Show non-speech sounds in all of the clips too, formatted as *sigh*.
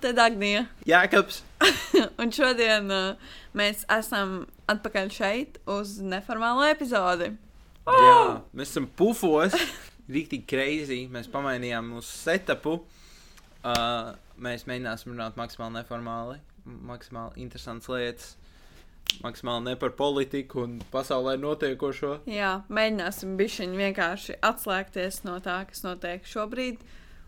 te Dagnija. Jākaps. *laughs* Un šodien uh, mēs esam atpakaļ šeit uz neformālo epizodi. Jā, mēs esam pufos. *laughs* Rīktīgi crazy. Mēs pamainījām mūsu setupu. Uh, mēs mēģināsim runāt maksimāli neformāli, maksimāli interesantas lietas. Maksimāli ne par politiku un pasaulē notiekošo. Jā, mēģināsim bišķiņi vienkārši atslēgties no tā, kas notiek šobrīd,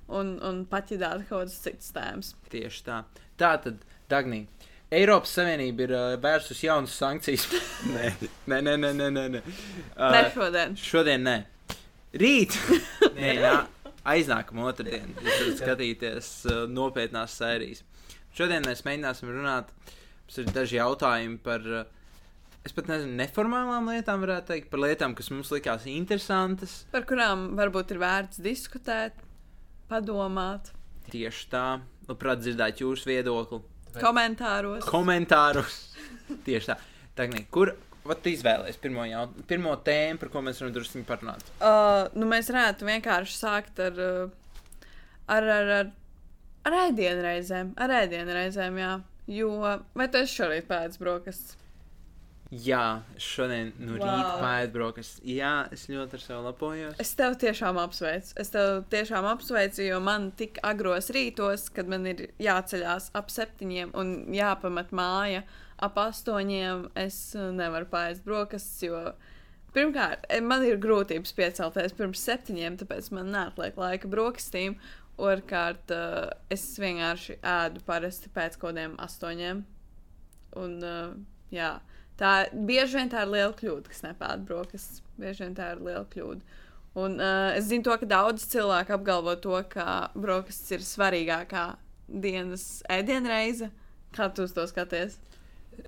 un, un paķidāt kaut kādas citas tēmas. Tieši tā. Tā tad, Dagnī, Eiropas Savienība ir uh, vērsus jaunas sankcijas. *laughs* nē, nē, nē, nē, nē, nē. nē. Uh, Ne šodien. Šodien nē. Rīt! *laughs* nē, nā, aiznākamā otrdien. Jūs varat skatīties uh, nopietnās sērijas. Šodien mēs mēģināsim runāt. Mums ir daži jautājumi par, uh, es pat nezinu, neformālām lietām, varētu teikt, par lietām, kas mums likās interesantas. Par kurām varbūt ir vērts diskutēt, padomāt, Tieši tā. Labprāt, dzirdēt jūsu viedokli, komentāros. komentārus. *laughs* Tieši tā. Tagnī, kur vat izvēlēties pirmo, jaut... pirmo tēmu, par ko mēs varam drusku parunāt? Uh, nu, mēs varētu vienkārši sākt ar, ar, ar, ar, ar ēdienreizēm. Ar ēdienreizēm, jā. Jo, vai tu esi šorīt pēc brokastis? Jā, es šodien no Wow. rīta pēdu brokastis. Jā, es ļoti ar sevi lepojos. Es tev tiešām apsveicu. Es tev tiešām apsveicu, jo man tik agros rītos, kad man ir jāceļās ap septiņiem un jāpamat māja ap astoņiem, es uh, nevaru pēst brokastis, jo pirmkārt, eh, man ir grūtības piecelties pirms septiņiem, tāpēc man neatliek laika brokastīm. Otrkārt, uh, es vienkārši ēdu parasti pēc kaut kādiem astoņiem. Un, uh, jā, tā bieži vien tā ir liela kļūda, kas nepēta brokastis. Bieži vien tā ir liela kļūda. Un uh, es zinu, to, ka daudz cilvēku apgalvo to, ka brokastis ir svarīgākā dienas ēdienreize. Kā tu to skaties?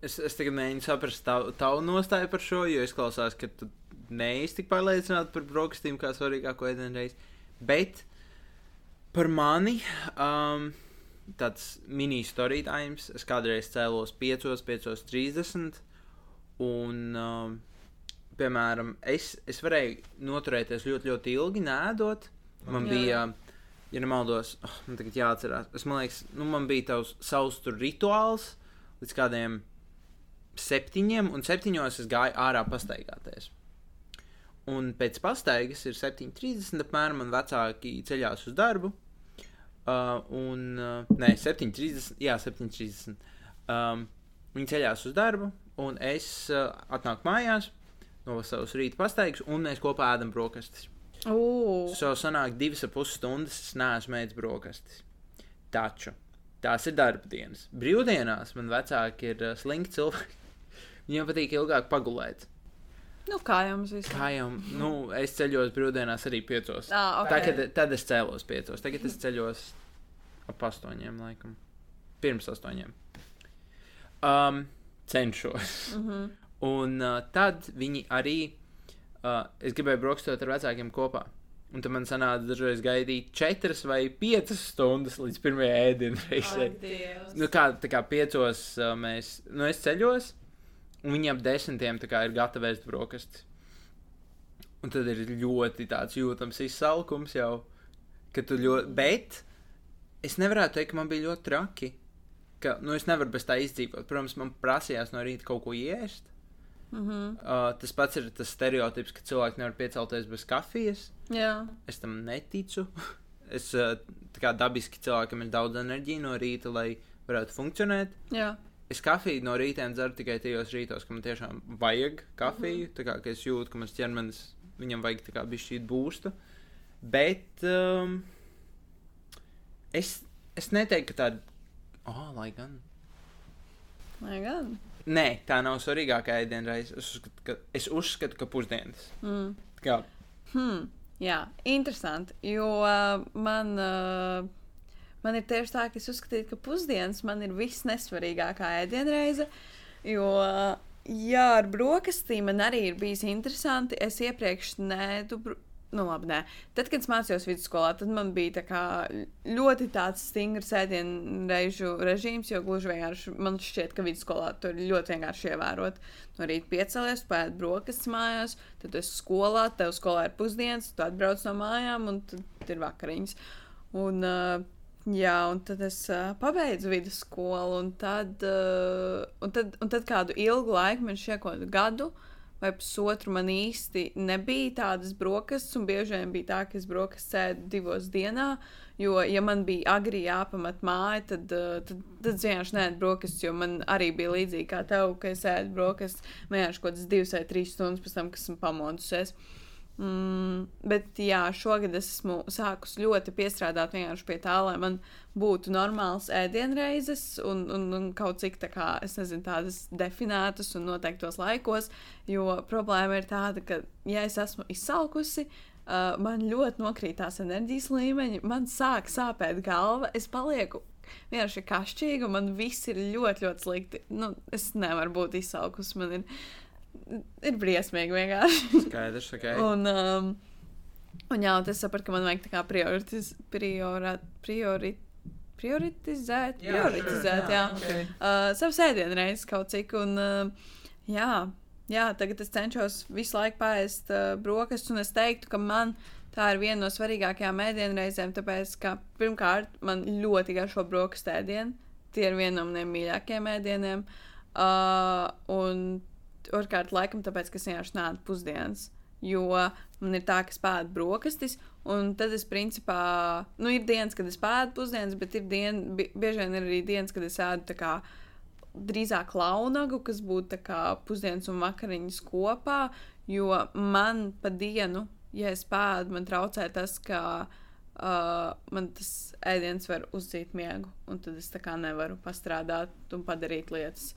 Es, es tagad mēģinu saprast tavu, tavu nostāju par šo, jo es klausās, ka tu neesi tik pārliecināts par brokastīm kā svarīgāko ēdienreizi. Bet par mani um, tāds mini-story times. Es kādreiz cēlos 5, 5.30. Un, um, piemēram, es, es varēju noturēties ļoti, ļoti ilgi, nēdot. Man Jā. bija, ja nemaldos, oh, man tagad jāatcerās. Es man liekas, nu, man bija tavs savs tur rituāls līdz kādiem septiņiem, un septiņos es gāju ārā pastaigāties. Un pēc pastaigas ir 7.30. apmēram, man vecāki ceļās uz darbu. Uh, un, uh, nē, 7.30. Jā, 7.30. Um, viņi ceļās uz darbu, un es uh, atnāku mājās no savas rīta pastaigas, un mēs kopā ēdam brokastis. Ugh, So sanāk divas ap pus stundas, es neesmu ēdis brokastis. Taču tās ir darba dienas. Brīvdienās man vecāki ir uh, slinki cilvēki. *laughs* Viņiem patīk ilgāk pagulēt. nu kā jums vispār? Kā jau nu, es ceļos brīvdienās arī piecos. Ah, ok. Tagad, tad es cēlos piecos, tagad es ceļos ap astoņiem, laikam. Pirms astoņiem. Um, cenšos. Mm -hmm. Un uh, tad viņi arī, uh, es gribēju brokstot ar vecākiem kopā. Un tad man sanāca dažreiz gaidīt četras vai piecas stundas līdz pirmajai ēdienreizei. Nu, kā, tā kā piecos uh, mēs, nu, es ceļos, un viņi ap desmitiem tā kā ir gatavi ēst brokastis. Un tad ir ļoti tāds jūtams izsalkums jau, ka tu ļoti, bet es nevarētu teikt, ka man bija ļoti traki. Ka, nu, es nevaru bez tā izdzīvot. Protams, man prasījās no rīta kaut ko iest. Mm -hmm. Uh, tas pats ir tas stereotips, ka cilvēki nevar piecelties bez kafijas. Jā, Es tam neticu. *laughs* es uh, tā kā dabiski cilvēkam ir daudz enerģijas no rīta, lai varētu funkcionēt. jā. Es kafiju no rīta dzeru tikai tajos rītos, kad man tiešām vajag kafiju. Mm -hmm. Tā kā ka es jūtu, ka mans ķermenis viņam vajag tā kā bišķīt būstu. Bet um, es, es neteiktu, ka tāda. Oh, lai gan. Lai gan. Nē, tā nav svarīgākā ēdienreize. Es uzskatu, ka, es uzskatu, ka pusdienas. Mm. Kā, Hmm, jā, interesanti. Jo uh, man, uh, man ir tieši tā, ka es uzskatīju, ka pusdienas man ir viss nesvarīgākā ēdienreize. Jo, uh, jā, ar brokastīm man arī ir bijis interesanti. Es iepriekš nēdu. bro- Nu, labi, nē. Tad, kad es mācījos vidusskolā, tad man bija tā kā ļoti tāds stingrs ēdienreizu režīms, jo gluži vienkārši man šķiet, ka vidusskolā tur ir ļoti vienkārši ievērot. No rīta piecēlies, pēd brokastis mājās, tad esi skolā, tev skolā ir pusdienas, tu atbrauc no mājām un tad ir vakariņas. Un uh, Jā, un tad es uh, pabeidzu vidusskolu, un tad, uh, un, tad, un tad kādu ilgu laiku, man šķiet, kaut kādu gadu vai pusotru, man īsti nebija tādas brokastis, un bieži vien bija tā, ka es brokastis sēdu divos dienā. Jo, ja man bija agri jāpamat māja, tad, uh, tad, tad es vienkārši neēdu brokastis, jo man arī bija līdzīgi kā tev, ka es ēdu brokastis vienkārši kaut kādas divas vai trīs stundas pēc tam, kad esmu pamodusies. Mm, bet jā, šogad es esmu sākus ļoti piestrādāt pie tā, lai man būtu normāls ēdienreizes un, un, un kaut cik tā kā, nezinu, tādas definētas un noteiktos laikos. Jo problēma ir tāda, ka, ja es esmu izsalkusi, uh, man ļoti nokrīt tās enerģijas līmeņi, man sāk sāpēt galva, es palieku vienkārši kašķīga, un man viss ir ļoti, ļoti slikti. Nu, es nevaru būt izsalkusi. Man ir ir briesmīgi vienkārši. Skaidrs, ok. un, um, un jā, un es sapratu, ka man vajag tā kā prioritiz, priora, priori, prioritizēt, Jā, prioritizēt, sure, jā. jā, okay. Uh, savas ēdienreizes kaut cik, un uh, jā, jā, tagad es cenšos visu laiku pāriest uh, brokastis, un es teiktu, ka man tā ir viena no svarīgākajām ēdienreizēm, tāpēc, ka pirmkārt, man ļoti garšo brokastu ēdienu, tie ir viena no maniem mīļākajiem ēdieniem, uh, un otrkārt, laikam, tāpēc, ka es vienkārši nāku pusdienas. Jo man ir tā, ka es pēdu brokastis, un tad es principā, nu, ir dienas, kad es pēdu pusdienas, bet ir dien, bi bieži vien ir arī dienas, kad es ēdu tā kā drīzāk launagu, kas būtu pusdienas un vakariņas kopā, jo man pa dienu, ja es pēdu, man traucē tas, ka uh, man tas ēdiens var uzdzīt miegu, un tad es tā kā nevaru pastrādāt un padarīt lietas.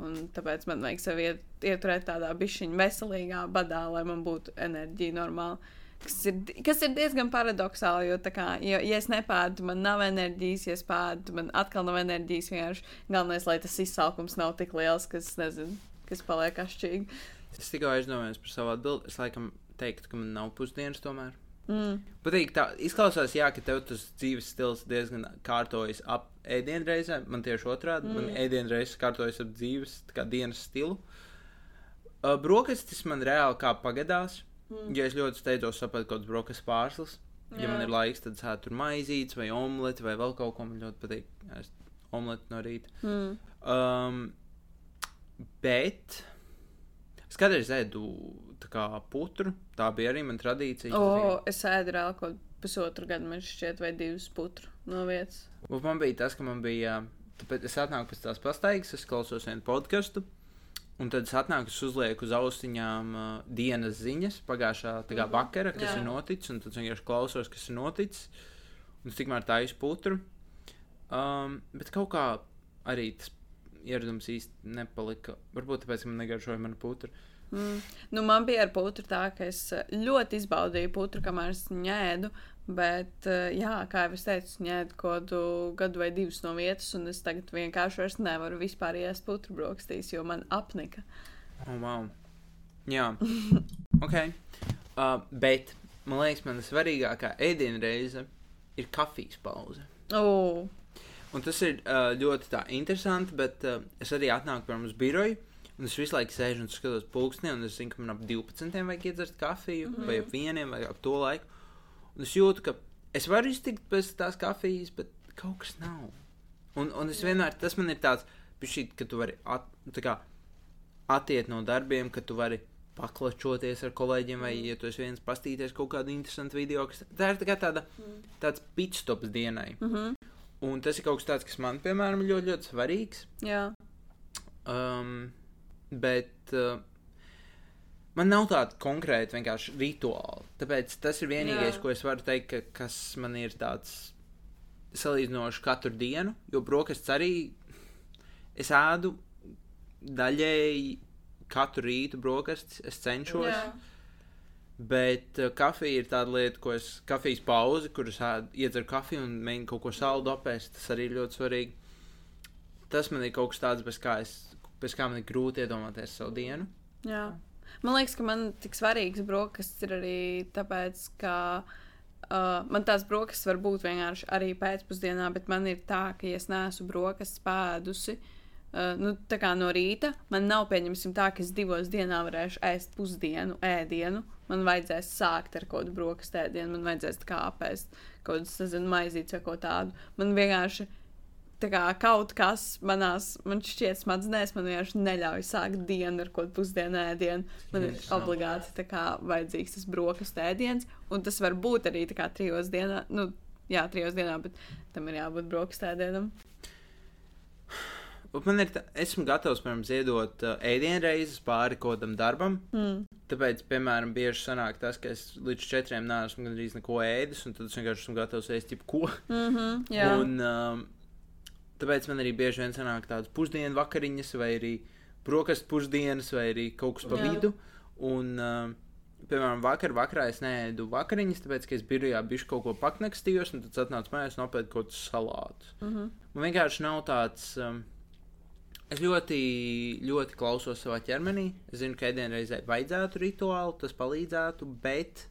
Un tāpēc man vajag sevi iet, ieturēt tādā bišķiņā veselīgā badā, lai man būtu enerģija normāli. Kas ir, kas ir diezgan paradoxāli, jo, kā, ja, ja es nepēdu, man nav enerģijas, ja es pēdu, man atkal nav enerģijas. Vienkārši galvenais, lai tas izsalkums nav tik liels, kas, nezinu, kas paliek ašķīgi. Es tikko aizdomājos par savu atbildi. Es laikam teiktu, ka man nav pusdienas tomēr. Mm. Patīk, tā izklausās, jā, ka tev tas dzīves stils diezgan kārtojas ap ēdienreizēm. Man tieši otrādi, mm. man ēdienreizes kārtojas ap dzīves kā dienas stilu. Uh, brokastis man reāli kā pagadās. Mm. Ja es ļoti steidzos saprast kaut kādas brokastis pārslas, ja Jā. man ir laiks, tad sētu tur maizītes vai omleti vai vēl kaut ko. Man ļoti patīk. Es omleti no rīta. Mm. Um, bet es kādreiz ēdu kā putru. Tā bija arī mana tradīcija. O, es ēdu reāli kaut pusotru gadu, man šķiet, vai divus putru no vietas. Man bija tas, ka man bija. Tāpēc es atnāku pēc tās pastaigas, es klausos vienu podkāstu. Un tad es atnāku, es uzlieku uz austiņām uh, dienas ziņas pagājušā tā kā Mhm. vakara, kas Jā. ir noticis. Un tad vienkārši klausos, kas ir noticis. Un es tikmēr taisu putru. Um, bet kaut kā arī tas ieradums īsti nepalika. Varbūt tāpēc, ka man negaršoja mana putra. Mm. Nu, man bija ar putru tā, ka es eh, ļoti izbaudīju putru, kamēr es viņu ēdu. Bet, eh, jā, kā jau es teicu, ņēmu kaut kādu gadu vai divus no vietas, un es tagad vienkārši nevaru vispār iest putru brokastīs, jo man apnika. Oh, wow. Jā, *laughs* ok. Uh, bet man liekas, man svarīgākā ēdienreize ir kafijas pauze. Oh, Un tas ir uh, ļoti tā interesanti, bet uh, es arī atnāku pie mums biroju. Un es visu laiku sēžu un skatos pulksteni, un es zinu, ka man ap 12. vajag iedzert kafiju, mm Mhm. -hmm. vai ap vieniem, vai ap to laiku. Un es jūtu, ka es varu iztikt pēc tās kafijas, bet kaut kas nav. Un, un es vienmēr, tas man ir tāds, pišķīt, ka tu vari at, kā, attiet no darbiem, ka tu vari paklačoties ar kolēģiem, vai, ja tu esi viens pastīties kaut kādu interesantu video, kas tā ir tā tāda, tāds pitstops dienai. mm -hmm. Un tas ir kaut kas tāds, kas man, piemēram, ļoti, ļoti svarīgs. jā. Um, bet uh, man nav tāda konkrēta vienkārši rituāla. Tāpēc tas ir vienīgais, Jā. ko es varu teikt, ka, kas man ir tāds salīdzinoši katru dienu. Jo brokastis arī es ēdu daļēji katru rītu brokastis. Es cenšos. Jā. Bet uh, kafija ir tāda lieta, ko es kafijas pauzi, kur es iedzeru kafiju un mēģinu kaut ko saldu apēst. Tas arī ir ļoti svarīgi. Tas man ir kaut kas tāds, bez kā, es, bez kā man ir grūti iedomāties savu dienu. Jā. Man liekas, ka man tik svarīgs brokastis ir arī tāpēc, ka uh, man tās brokastis var būt vienkārši arī pēcpusdienā, bet man ir tā, ka, ja es neesmu brokastis pēdusi, uh, nu, tā kā no rīta, man nav pieņemsim tā, ka es divos dienā varēšu ēst pusdienu, ēdienu, man vajadzēs sākt ar kaut kādu brokastu ēdienu, man vajadzēs tā kā apēst kaut kādu, nezinu, maizītes vai ko tādu. Man vienkārši kā kaut kas manās, man šķiet, smadzenēs, man vienkārši neļauj sākt dienu ar kādu pusdienu ēdienu. Man ir obligāti kā vajadzīgs tas brokastu ēdiens, un tas var būt arī kā trijos dienā, nu, jā, trijos dienā, bet tam ir jābūt brokastu ēdienam. *sighs* Man ir, tā, esmu gatavs, piemēram, ziedot uh, ēdienreizes pāri kaut kādam darbam. Mm. Tāpēc, piemēram, bieži sanāk tas, ka es līdz četriem neesmu gandrīz neko ēdis, un tad es vienkārši esmu gatavs ēst jebko. Mm -hmm, jā, un, Un, um, tāpēc man arī bieži vien sanāk tādas pusdienu vakariņas, vai arī brokastu pusdienas, vai arī kaut kas pa Jā. vidu. Un, um, piemēram, vakar vakarā es neēdu vakariņas, tāpēc, ka es birojā biju kaut ko paknakstījos, un tad atnācu mājās nopēdu kaut kādus salātus. mm -hmm. Man vienkārši nav tāds. Um, es ļoti, ļoti klausos savā ķermenī. Es zinu, ka ēdienreizē vajadzētu rituālu, tas palīdzētu, bet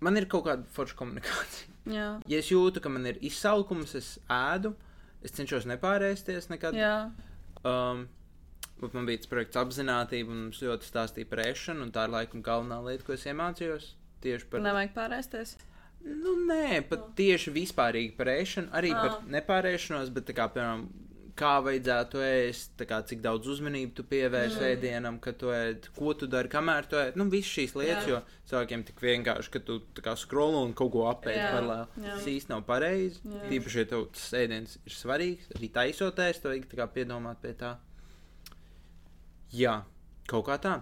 man ir kaut kāda forša komunikācija. jā, Ja es jūtu, ka man ir izsalkums, es ēdu, es cenšos nepārēsties nekad. jā. Um, bet man bija tas projekts apziņotība, un mums ļoti stāstīja par ēšanu, un tā ir laikam galvenā lieta, ko es iemācījos. Tieši par Nevajag pārēsties. Nu, nē, pat no. tieši vispārīgi par ēšanu, arī Ā. par nepārēšanos, bet kā, piemēram, kā vajadzētu ēst, kā, cik daudz uzmanību tu pievērsi mm. ēdienam, kad tu ēd, ko tu dari, kamēr tu ēd. Nu, visas šīs lietas, Jā. jo cilvēkiem tik vienkārši, ka tu kā skrolo un kaut ko apēdi paralēli. Tas īsti nav pareizi. Tīpaši, ja tev tas ēdiens ir svarīgs, arī taisoties, tev vajag piedomāt pie tā. Jā, kaut kā tā.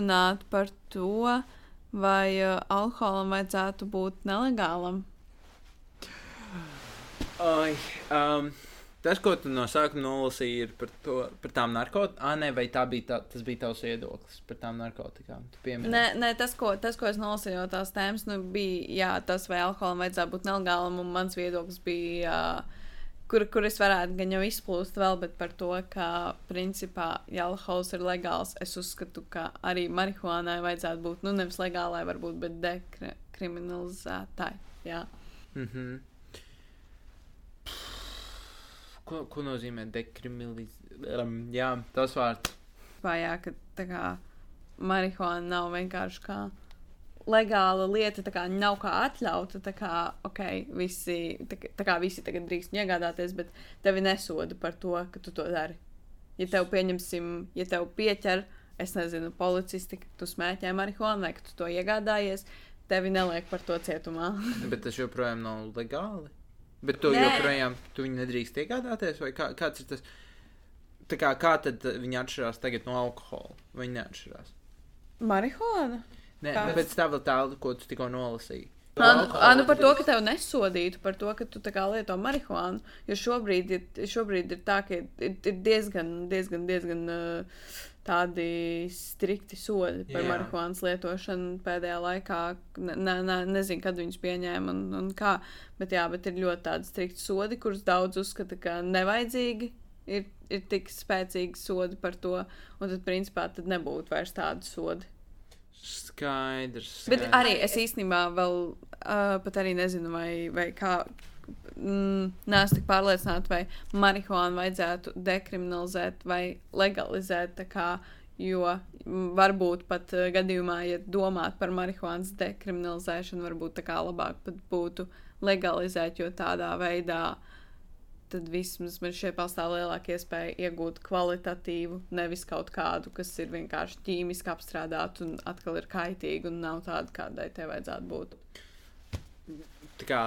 Runāt par to, vai uh, alkoholam vajadzētu būt nelegālam. Ai, um, tas, ko tu no sākuma nolasīji, ir par, to, par tām narkotikām. Ah, nē, vai tā bija tā, tas bija tavs viedoklis par tām narkotikām? Nē, nē tas, ko, tas, ko es nolasīju, jau tās tēmas, nu, bija jā, tas, vai alkoholam vajadzētu būt nelegālam. Un mans viedoklis bija, uh, kur, kur es varētu gan jau izplūst vēl, bet par to, ka, principā, alkohols ir legāls, es uzskatu, ka arī marihuānai vajadzētu būt, nu, nevis legālai, varbūt, bet dekriminalizētai. Jā. Mhm. Ko, ko nozīmē dekriminalizēt? Um, jā, tas vārds. Vai jā, ka tā kā marihuāna nav vienkārši kā legāla lieta, tā kā nav kā atļauta, tā kā, ok, visi, tā, tā kā visi tagad drīkst iegādāties, bet tevi nesoda par to, ka tu to dari. Ja tev pieņemsim, ja tev pieķer, es nezinu, policisti, ka tu smēķē marihuānu vai ka tu to iegādājies, tevi neliek par to cietumā. *laughs* Bet tas joprojām nav legāli. Bet tu Nē. joprojām tu nedrīkst iegādāties, vai kā, kāds ir tas? Tā kā, kā tad viņi atšķirās tagad no alkohola? Viņi neatšķirās. Marihuāna? Nē, Kāds? tā vēl tādu, ko tu tikko nolasīji. Ā, nu- nu par to, ka tev nesodītu par to, ka tu tā kā lieto marihuānu. Jo šobrīd ir, šobrīd ir tā, ka ir, ir diezgan, diezgan, diezgan tādi strikti sodi par Jā. marihuānas lietošanu pēdējā laikā. Ne, ne, ne, nezinu, kad viņus pieņēma un, un kā. Bet, jā, bet ir ļoti tādi strikti sodi, kurus daudz uzskata, ka nevajadzīgi. Ir, ir tik spēcīgi sodi par to, un tad, principā, tad nebūtu vairs tādu sodi. Skaidrs. Bet skaidrs. arī es īstenībā vēl uh, pat arī nezinu, vai, vai kā. Mm, Nē, es tik pārliecināta, vai marihuānu vajadzētu dekriminalizēt vai legalizēt. Kā, jo varbūt pat uh, gadījumā, ja domāt par marihuānas dekriminalizēšanu, varbūt tā kā labāk būtu legalizēt, jo tādā veidā tad vismaz man šeit pastāv lielāka iespēja iegūt kvalitatīvu, nevis kaut kādu, kas ir vienkārši ķīmiski apstrādāta un atkal ir kaitīga un nav tāda, kādai tai vajadzētu būt. Tā kā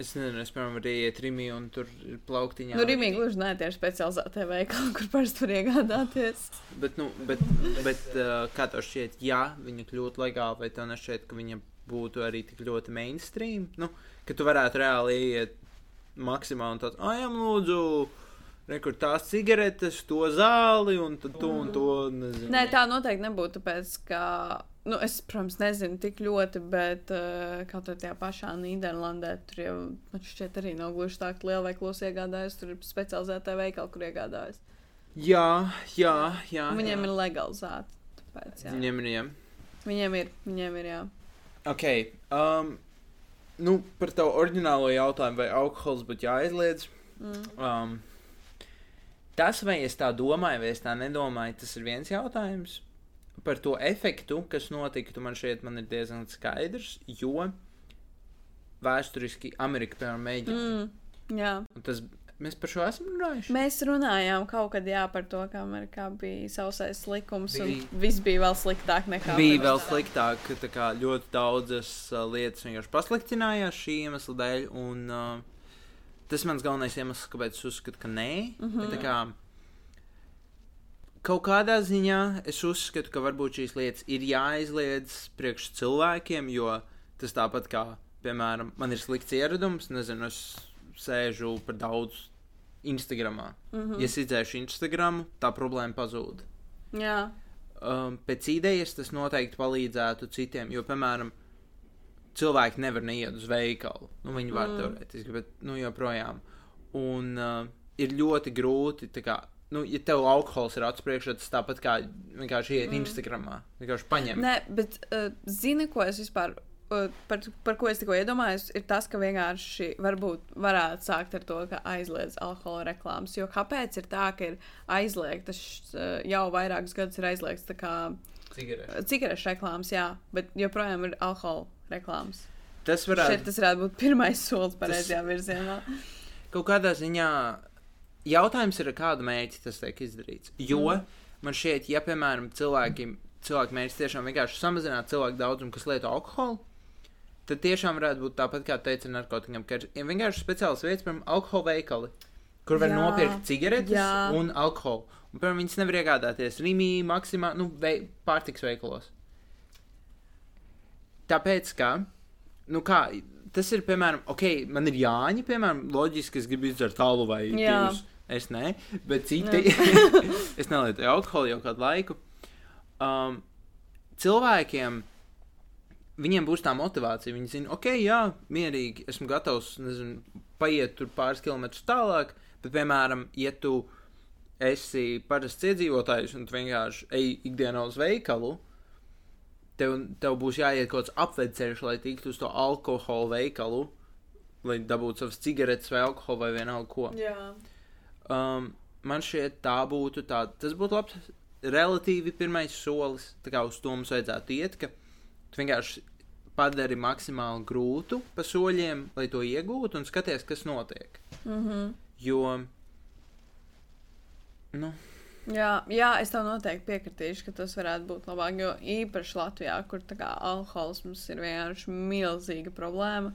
es nezinu, es piemēram arī iet Rimī un tur ir plauktiņā. Nu, Rīgā gluži nē, tie ir specializētie veikali, kur parasti var iegādāties. Bet, nu, bet, bet kā tev šķiet, ja viņa kļūtu legāla, vai tev nešķiet, ka viņa būtu arī tik ļoti mainstream? Nu, ka tu varētu reāli iet maksimāli tāds, ah, jā, lūdzu, rekur tās cigaretes, to zāli un to un to. Nezinu. Nē, tā noteikti nebūtu, tāpēc, ka, nu, es, protams, nezinu tik ļoti, bet uh, kaut kā tajā pašā Nīderlandē tur jau, man šķiet, arī nav gluži tā, ka lielveikalos iegādājas, tur ir specializētā veikala, kur iegādājas. Jā, jā, jā. Viņiem jā. ir legalizēti. Tāpēc, jā. Viņiem ir, jā. Viņiem ir, viņiem ir, jā. Ok, um, nu, par tavu oriģinālo jautājumu, vai alkohols būtu jāaizliedz? Mm. Um, tas, vai es tā domāju, vai es tā nedomāju, tas ir viens jautājums. Par to efektu, kas notiktu, man šeit man ir diezgan skaidrs, jo vēsturiski Amerika, piemēram, mēģina. Mm, jā. Un tas, mēs par šo esam runājuši. Mēs runājām kaut kad jā, par to, ka Amerikā bija sausais likums, Bija- un viss bija vēl sliktāk nekā Bija pirms vēl sliktāk, ka tā kā ļoti daudzas uh, lietas vienkārši pasliktinājās šī iemesla dēļ. Un, uh, tas ir mans galvenais iemesls, kāpēc es uzskatu, ka nē. Mm. -hmm. kā, kaut kādā ziņā es uzskatu, ka varbūt šīs lietas ir jāizliedz priekš cilvēkiem, jo tas tāpat kā, piemēram, man ir slikts ieradums, nezinu, es sēžu par daudz Instagramā. Mm. -hmm. Ja es izdzēšu Instagramu, tā problēma pazūd Jā, um, pēc idejas tas noteikti palīdzētu citiem. Jo, piemēram, cilvēki nevar neiet uz veikalu. Nu, viņi var mm. teorētiski, bet nu, joprojām. Un uh, ir ļoti grūti. Kā, nu, ja tev alkohols ir acu priekšā, tas tāpat kā vienkārši iet mm. Instagramā. Vienkārši paņemt. Nē, bet uh, zini, ko es vispār. Par, par ko es tikko iedomājos, ir tas, ka vienkārši varbūt varētu sākt ar to, ka aizliedz alkohola reklāmas. Jo kāpēc ir tā, ka ir aizliegtas uh, jau vairākus gadus ir aizliegts tā kā Cigaretes. cigarešu reklāmas, jā, bet joprojām ir alkohola reklāmas. Tas Šeit varētu tas varētu būt pirmais solis pareizajā virzienā. kaut kādā ziņā. Jautājums ir, ar kādu mērķi tas tiek izdarīts. Jo mm. man šķiet, ja, piemēram, cilvēki, cilvēki mērķis tiešām vienkārši samazināt cilvēku daudzumu, kas lieto alkoholu, tad tiešām varētu būt tāpat, kā teica ar narkotikām, ka ir vienkārši speciāls vietas, piemēram, alkohola veikali, kur var Jā. nopirkt cigaretes Jā. un alkoholu. Un, piemēram, viņas nevar iegādāties Rīgā, Maksimā, nu, vei, pārtiks veikalos. Tāpēc, ka, nu, kā, tas ir, piemēram, ok, man ir Jāņa, piemēram, loģiski, es gribu izdzert tālu vai divus. Es nē, bet citi. *laughs* es nelietoju alkoholu jau kādu laiku. Um, cilvēkiem viņiem būs tā motivācija. Viņi zina, ok, jā, mierīgi, esmu gatavs nezinu, paiet tur pāris kilometrus tālāk. Bet, piemēram, ja tu esi parasts iedzīvotājs un tu vienkārši ej ikdienā uz veikalu, tev, tev būs jāiet kaut kāds apvedceļš, lai tiktu uz to alkohola veikalu, lai dabūtu savas cigaretes vai alkoholu vai vienalga ko. Jā. Um, man šķiet, tā būtu tā, tas būtu labs, relatīvi pirmais solis. Tā kā uz to mums vajadzētu iet, ka tu vienkārši padari maksimāli grūtu pa soļiem, lai to iegūtu un skaties, kas notiek. Mm -hmm. Jo, nu, Jā, jā, es tev noteikti piekritīšu, ka tas varētu būt labāk. Jo īpaši Latvijā, kur kā alkoholisms ir vienkārši milzīga problēma.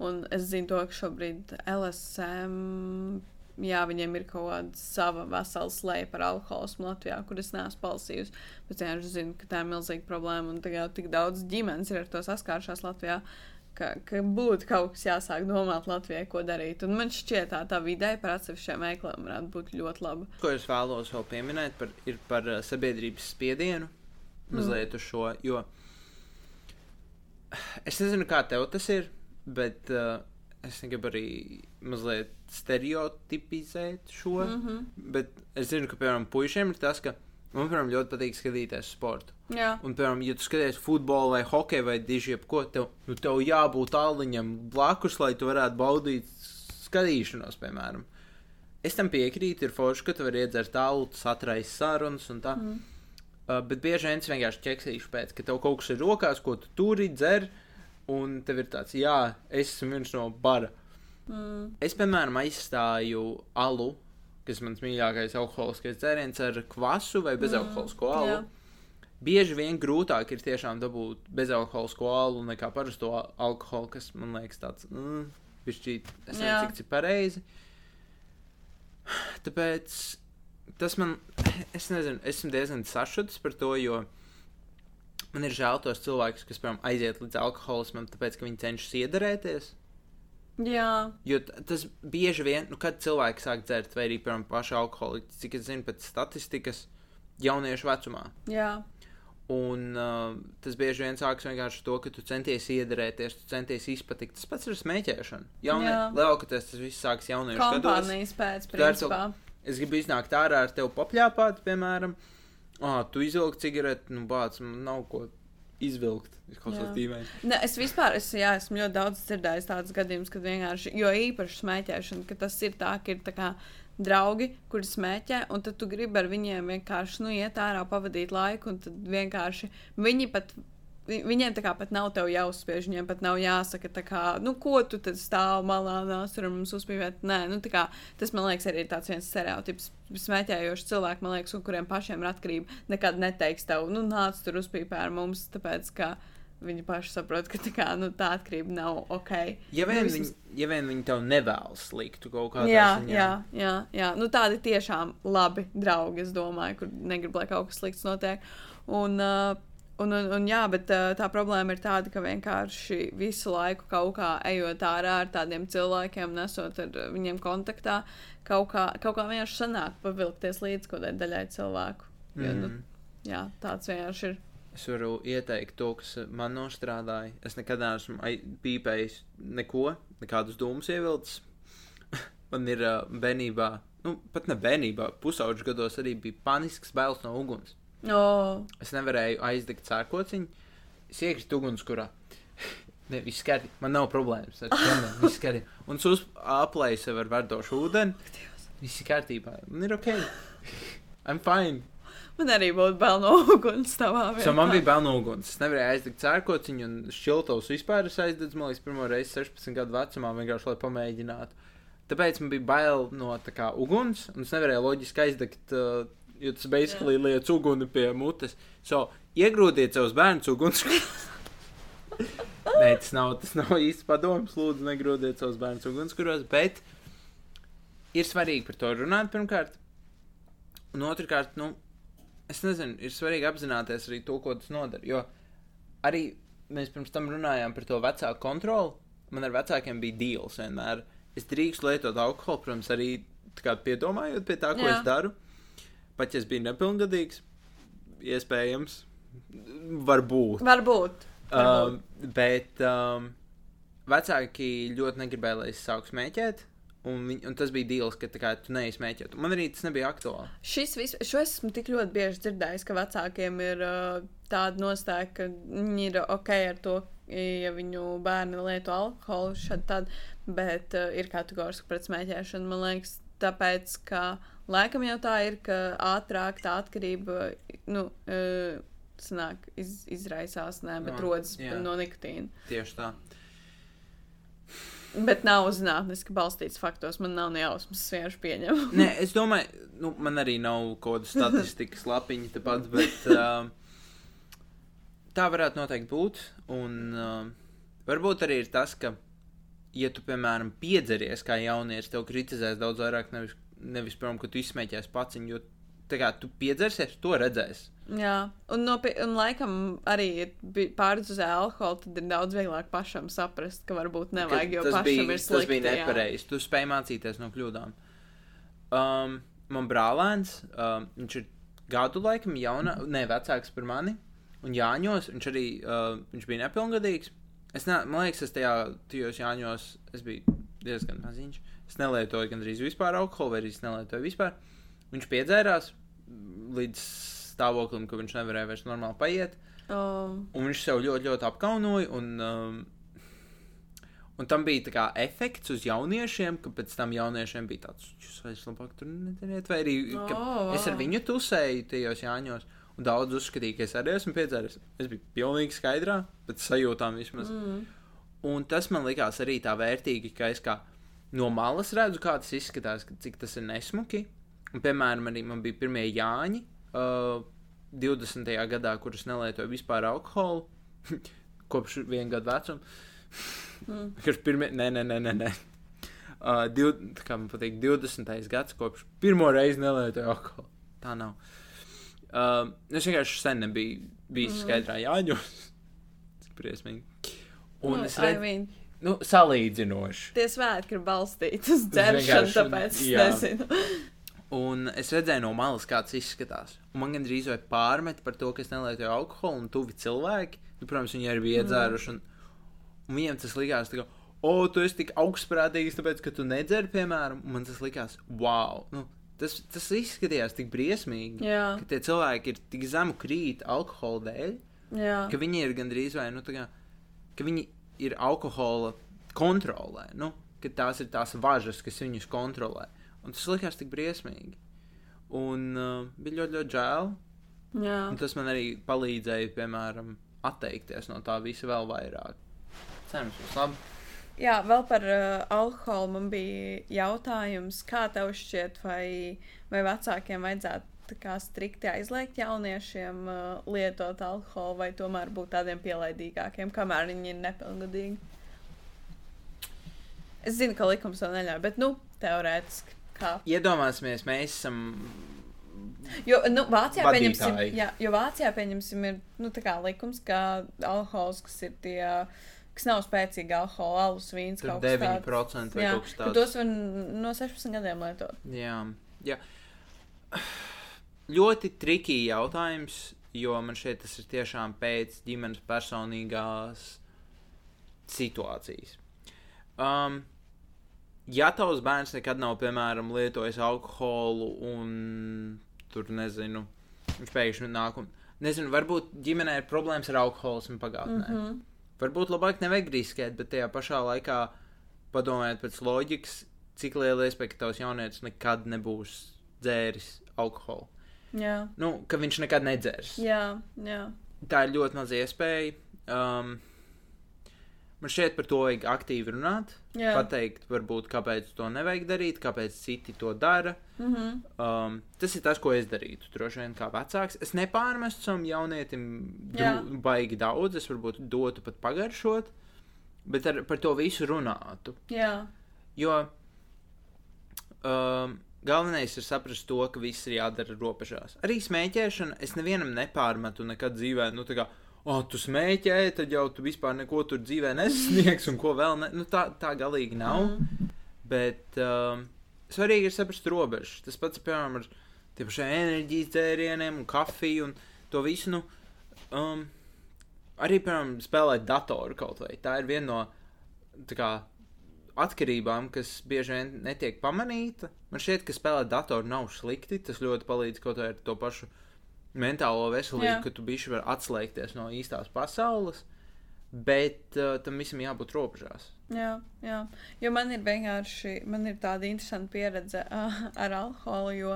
Un es zinu, to, ka šobrīd LSM, jā, viņiem ir kaut kāda sava vesela slēja par alkoholismu Latvijā, kur es neesmu palsījusi. Bet vienkārši zinu, ka tā ir milzīga problēma. Un tagad tik daudz ģimenes ir ar to saskārušās Latvijā. Ka, ka būtu kaut kas jāsāk domāt Latvijai, ko darīt. Un man šķiet, tā, tā vidē par atsevišķiem veikliem varētu būt ļoti laba. ko es vēlos vēl pieminēt, par, ir par uh, sabiedrības spiedienu mazliet uz šo. Jo *sighs* es nezinu, kā tev tas ir, bet uh, es negribu arī mazliet stereotipizēt šo. Mm -hmm. Bet es zinu, ka, piemēram, puišiem ir tas, ka man, piemēram, ļoti patīk skatīties sportu. Jā, Un, piemēram, ja tu skaties futbolu vai hokeju vai diži jebko, tev, nu, tev jābūt tāliņam blakus, lai tu varētu baudīt skatīšanos, piemēram. Es tam piekrītu, ir forši, ka tu vari iedzert tālu, tas atraisa sarunas un tā. Mm. Uh, bet bieži vien es vienkārši ķeksīšu pēc, ka tev kaut kas ir rokās, ko tu turi, dzer, un tev ir tāds, jā, es esmu viens no bara. Mm. Es, piemēram, aizstāju alu, kas mans mīļākais alkoholiskais dzēriens, ar kvasu vai bezalkoholisko alu. jā. Bieži vien grūtāk ir tiešām dabūt bezalkoholisko alu nekā parasto al- alkoholu, kas man liekas tāds mm, - pišķīt. Es nezinu, cik tas ir pareizi. Tāpēc tas man, es nezinu, esmu diezgan sašutis par to, jo man ir žēl tos cilvēkus, kas, piemēram, aiziet līdz alkoholismam, tāpēc, ka viņi cenšas iedarēties. Jā. Jo tas bieži vien, nu, kad cilvēki sāk dzert, vai arī, piemēram, paši alkoholiķi, cik es zinu, pēc statistikas, jauniešu vecumā. jā. Un uh, tas bieži vien sākas vienkārši ar to, ka tu centies iedarēties, tu centies izpatikt. Tas pats ir smēķēšana. Jaunie, Jā. lielākoties tas viss sākas jauniešu gados. Kompānijas pēc, Tu principā. Es gribu iznākt ārā ar tevi papļāpāt, piemēram. Ah, tu izvilki cigareti, nu, bāc, man nav ko izvilkt. Ne, es vispār es, jā, esmu ļoti daudz dzirdējis tādus gadījumus, kad vienkārši, jo īpaši smēķēšana, ka tas ir tā, ka ir tā kā draugi, kuri smēķē, un tad tu gribi ar viņiem vienkārši nu, iet ārā, pavadīt laiku, un tad vienkārši viņi pat. Vi- Viņiem tā kā pat nav tev jāuzspiež, viņiem pat nav jāsaka, kā, nu, ko tu tad stāv malā, nāc, tur mums uzspīvēt. Nē, nu, kā, tas man liekas arī ir tāds viens stereotips. Smēķējoši cilvēki, man liekas, un kuriem pašiem ir atkarība, nekad neteiks tev, nu, nāc tur uzspīvēt ar mums, tāpēc, ka viņi paši saprot, ka tā, kā, nu, tā atkarība nav ok. Ja vien, Nu, viņi, vismaz- ja vien viņi tev nevēlas sliktu kaut kādā Jā, ziņā. jā, jā, jā. Nu, tādi tiešām labi draugi, es domāju, kur negrib, lai kaut kas slikts notiek. Un, uh, un, un, un jā, bet tā problēma ir tāda, ka vienkārši visu laiku kaut kā ejot ārā ar tādiem cilvēkiem, nesot ar viņiem kontaktā, kaut kā, kaut kā vienkārši sanāk pavilkties līdz kaut kādai daļai cilvēku. Jo, nu, Mm. jā, tāds vienkārši ir. Es varu ieteikt to, kas man nostrādāja. Es nekad neesmu pīpējis neko, nekādus dūmus ievilcis. *laughs* man ir uh, bērnībā, nu, pat ne bērnībā, pusauģu gados arī bija panisks bailes no uguns. Oh, Es nevarēju aizdegt cērkociņu. Es iekritu ugunskurā. *laughs* Ne, viss skati. Man nav problēmas. ar šiem, *laughs* Viss skati. Un es uz aplēju sev ar verdošu ūdeni. Viss ir kārtībā. Man ir ok. *laughs* I'm fine. man arī būtu bail no uguns. So man bija bail no uguns. Es nevarēju aizdegt cērkociņu un šiltos vispār. Es aizdedzu, man liekas, pirmo reizi 16 gadu vecumā vienkārši lai pamēģinātu. Tāpēc man bija bail no tā kā uguns, un es nevarēju loģiski aizdegt, uh, jo tas basically yeah. liec uguni pie mutes. So, iegrūdiet savus bērnus uguns. *laughs* Nē, tas nav, tas nav īsti padoms. Lūdzu, negrūdiet savus bērnus ugunskuros, bet ir svarīgi par to runāt pirmkārt. Un otrkārt, nu, es nezinu, ir svarīgi apzināties arī to, ko tas nodara. Jo arī mēs pirms tam runājām par to vecāku kontroli. Man ar vecākiem bija deals vienmēr. Es drīkstu lietot alkoholu, protams, arī piedomājot pie tā, ko Jā. Jā. es daru. Pat ja es biju nepilngadīgs, iespējams, varbūt. Varbūt. Um, bet um, vecāki ļoti negribēja, lai es sāku smēķēt. Un, viņ, un tas bija deals, ka tā kā, tu neizsmēķēt. Man arī tas nebija aktuāli. Šis vis, šo es esmu tik ļoti bieži dzirdējis, ka vecākiem ir uh, tāda nostāja, ka viņi ir ok ar to, ja viņu bērni lieto alkoholu, šad tad, bet uh, ir kategoriski pret smēķēšanu. Man liekas, tāpēc, ka laikam jau tā ir, ka ātrāk tā atkarība, nu, uh, sanāk, iz, izraisās, nē, bet No, rodas jā. no nikotīna. Tieši tā. Bet nav zinātniski balstīts faktos, man nav ne jausmas, es vienkārši pieņemu. Nē, es domāju, nu, man arī nav kaut kāda statistikas lapiņa tepat, *laughs* bet um, tā varētu noteikti būt. Un um, varbūt arī ir tas, ka, ja tu, piemēram, piedzeries kā jaunietis, tev kritizēs daudz vairāk, nevis, nevis piemēram, ka tu izsmēķēsi pats, jo tā kā tu piedzersies, to redzēsi. Jā, un, nopi, un laikam arī pārdozē alkoholu, tad ir daudz vieglāk pašam saprast, ka varbūt nevajag, jo tas pašam bija, ir tas slikti. bija nepareizi. Tu spēj mācīties no kļūdām. Um, man brālēns, um, viņš ir gadu laikam jauna, ne vecāks par mani, un Jāņos, viņš arī uh, viņš bija nepilngadīgs. Es ne, man liekas, es tajā tajos Jāņos, es biju diezgan maziņš. Es nelietoju gandrīz vispār alkoholu, vai arī es nelietoju vispār. Viņš piedzērās līdz stāvoklim, ka viņš nevarēja vairs normāli paiet. Oh, Un viņš sev ļoti, ļoti apkaunoja. Un, um, un tam bija kā efekts uz jauniešiem, ka pēc tam jauniešiem bija tāds, jūs vairs labāk tur nedariet. Vai arī Oh, es ar viņu tusēju tajos jāņos. Un daudz uzskatīja, ka es arī esmu piedzēries. Es biju pilnīgi skaidrā, bet sajūtām vismaz. mm, Un tas man likās arī tā vērtīgi, ka es kā no malas redzu, kā tas izskatās, ka cik tas ir nesmuki. Un, piemēram, arī man bija pirmie Jāņi uh, 20. gadā, kurus nelietoju vispār alkoholu, *laughs* kopš viena gada vecuma. mm. *laughs* Kurš pirmie, nē, nē, nē, nē. nē. Uh, div, kā man patīk, 20. gads, kopš pirmo reizi nelietoju alkoholu. Tā nav. Uh, es vienkārši sen nebiju bijis Mhm. skaidrā jāņos. *laughs* Briesmīgi. Un Nu, es I redzu, mean, nu, salīdzinoši. tie svētki ir balstīti uz vienkārši- tāpēc es jā. nezinu. Un es redzēju no malas, kā tas izskatās. Un man gandrīz vai pārmet par to, ka es nelietoju alkoholu, un tuvi cilvēki, nu, protams, viņi arī bija iedzēruši. Un, un viņiem tas likās, tā kā, o, tu esi tik augstprātīgs, tāpēc, ka tu nedzer, piemēram, un man tas likās, wow! Nu, tas, tas izskatījās tik briesmīgi, Jā, ka tie cilvēki ir tik zemu krīt alkohola dēļ, jā. ka viņi ir gandrīz vai, nu, tā kā, ka viņi ir alkohola kontrolē, nu, ka tās ir tās važas, kas viņus kontrolē. Un tas likās tik briesmīgi. Un uh, bija ļoti, ļoti žēl. Tas man arī palīdzēja, piemēram, atteikties no tā visa vēl vairāk. Cerams, būs labi. Jā, vēl par uh, alkoholu man bija jautājums, kā tev šķiet, vai, vai vecākiem vajadzētu kā strikti aizliegt jauniešiem uh, lietot alkoholu, vai tomēr būt tādiem pielaidīgākiem, kamēr viņi ir nepilngadīgi? Es zinu, ka likums to neļauj, bet, nu, teorētiski kā. Iedomāsimies, mēs esam. Jo, nu, Vācijā, pieņemsim, Vadītāji. jā, jo Vācijā pieņemsim, ir nu, likums, ka alkohols, kas ir tie, kas nav spēcīgi alkohola, alus, vīns, Tur kaut kas 9% vai jā, kaut kas ka tāds. tos var no 16 gadiem lietot. Jā, jā. Ļoti trikīgi jautājums, jo man šeit tas ir tiešām pēc ģimenes personīgās situācijas. Um, ja tavs bērns nekad nav, piemēram, lietojis alkoholu un tur nezinu, viņš pēkšņi nāk un. Nezinu, varbūt ģimenē ir problēmas ar alkoholismu pagātnē. Mm -hmm. Varbūt labāk nevajag riskēt, bet tajā pašā laikā padomājiet pēc loģikas, cik liela iespēja, ka tavs jaunietis nekad nebūs dzēris alkoholu. Jā, Nu, ka viņš nekad nedzers. jā, jā. Tā ir ļoti maza iespēja. Um, man šķiet, par to vajag aktīvi runāt. jā. Pateikt, varbūt, kāpēc to nevajag darīt, kāpēc citi to dara. Mm -hmm. Um, tas ir tas, ko es darītu. Droši vien kā vecāks. Es nepārmestu savam jaunietim dru- baigi daudz. Es varbūt dotu pat pagaršot, bet ar, par to visu runātu. jā. Jo um, galvenais ir saprast to, ka viss ir jādara robežās. Arī smēķēšana es nevienam nepārmetu nekad dzīvē. Nu, tā kā, oh, tu smēķēji, tad jau tu vispār neko tur dzīvē nesasniegs, un ko vēl ne. Nu, tā, tā galīgi nav. Mhm. Bet um, svarīgi ir saprast robežas. Tas pats, piemēram, ar tiem pašiem enerģijas dzērieniem un kafiju un to visu. Nu, um, arī, piemēram, spēlēt datoru kaut vai. Tā ir viena no tā kā, atkarībām, kas bieži vien netiek pamanīta. Man šķiet, ka spēlēt datoru nav slikti. Tas ļoti palīdz kaut vai ar to pašu mentālo veselību, Jā. ka tu bišķi vari atslēgties no īstās pasaules. Bet uh, tam visam jābūt robežās. Jā, jā, jo man ir vienkārši man ir tāda interesanta pieredze uh, ar alkoholu. Jo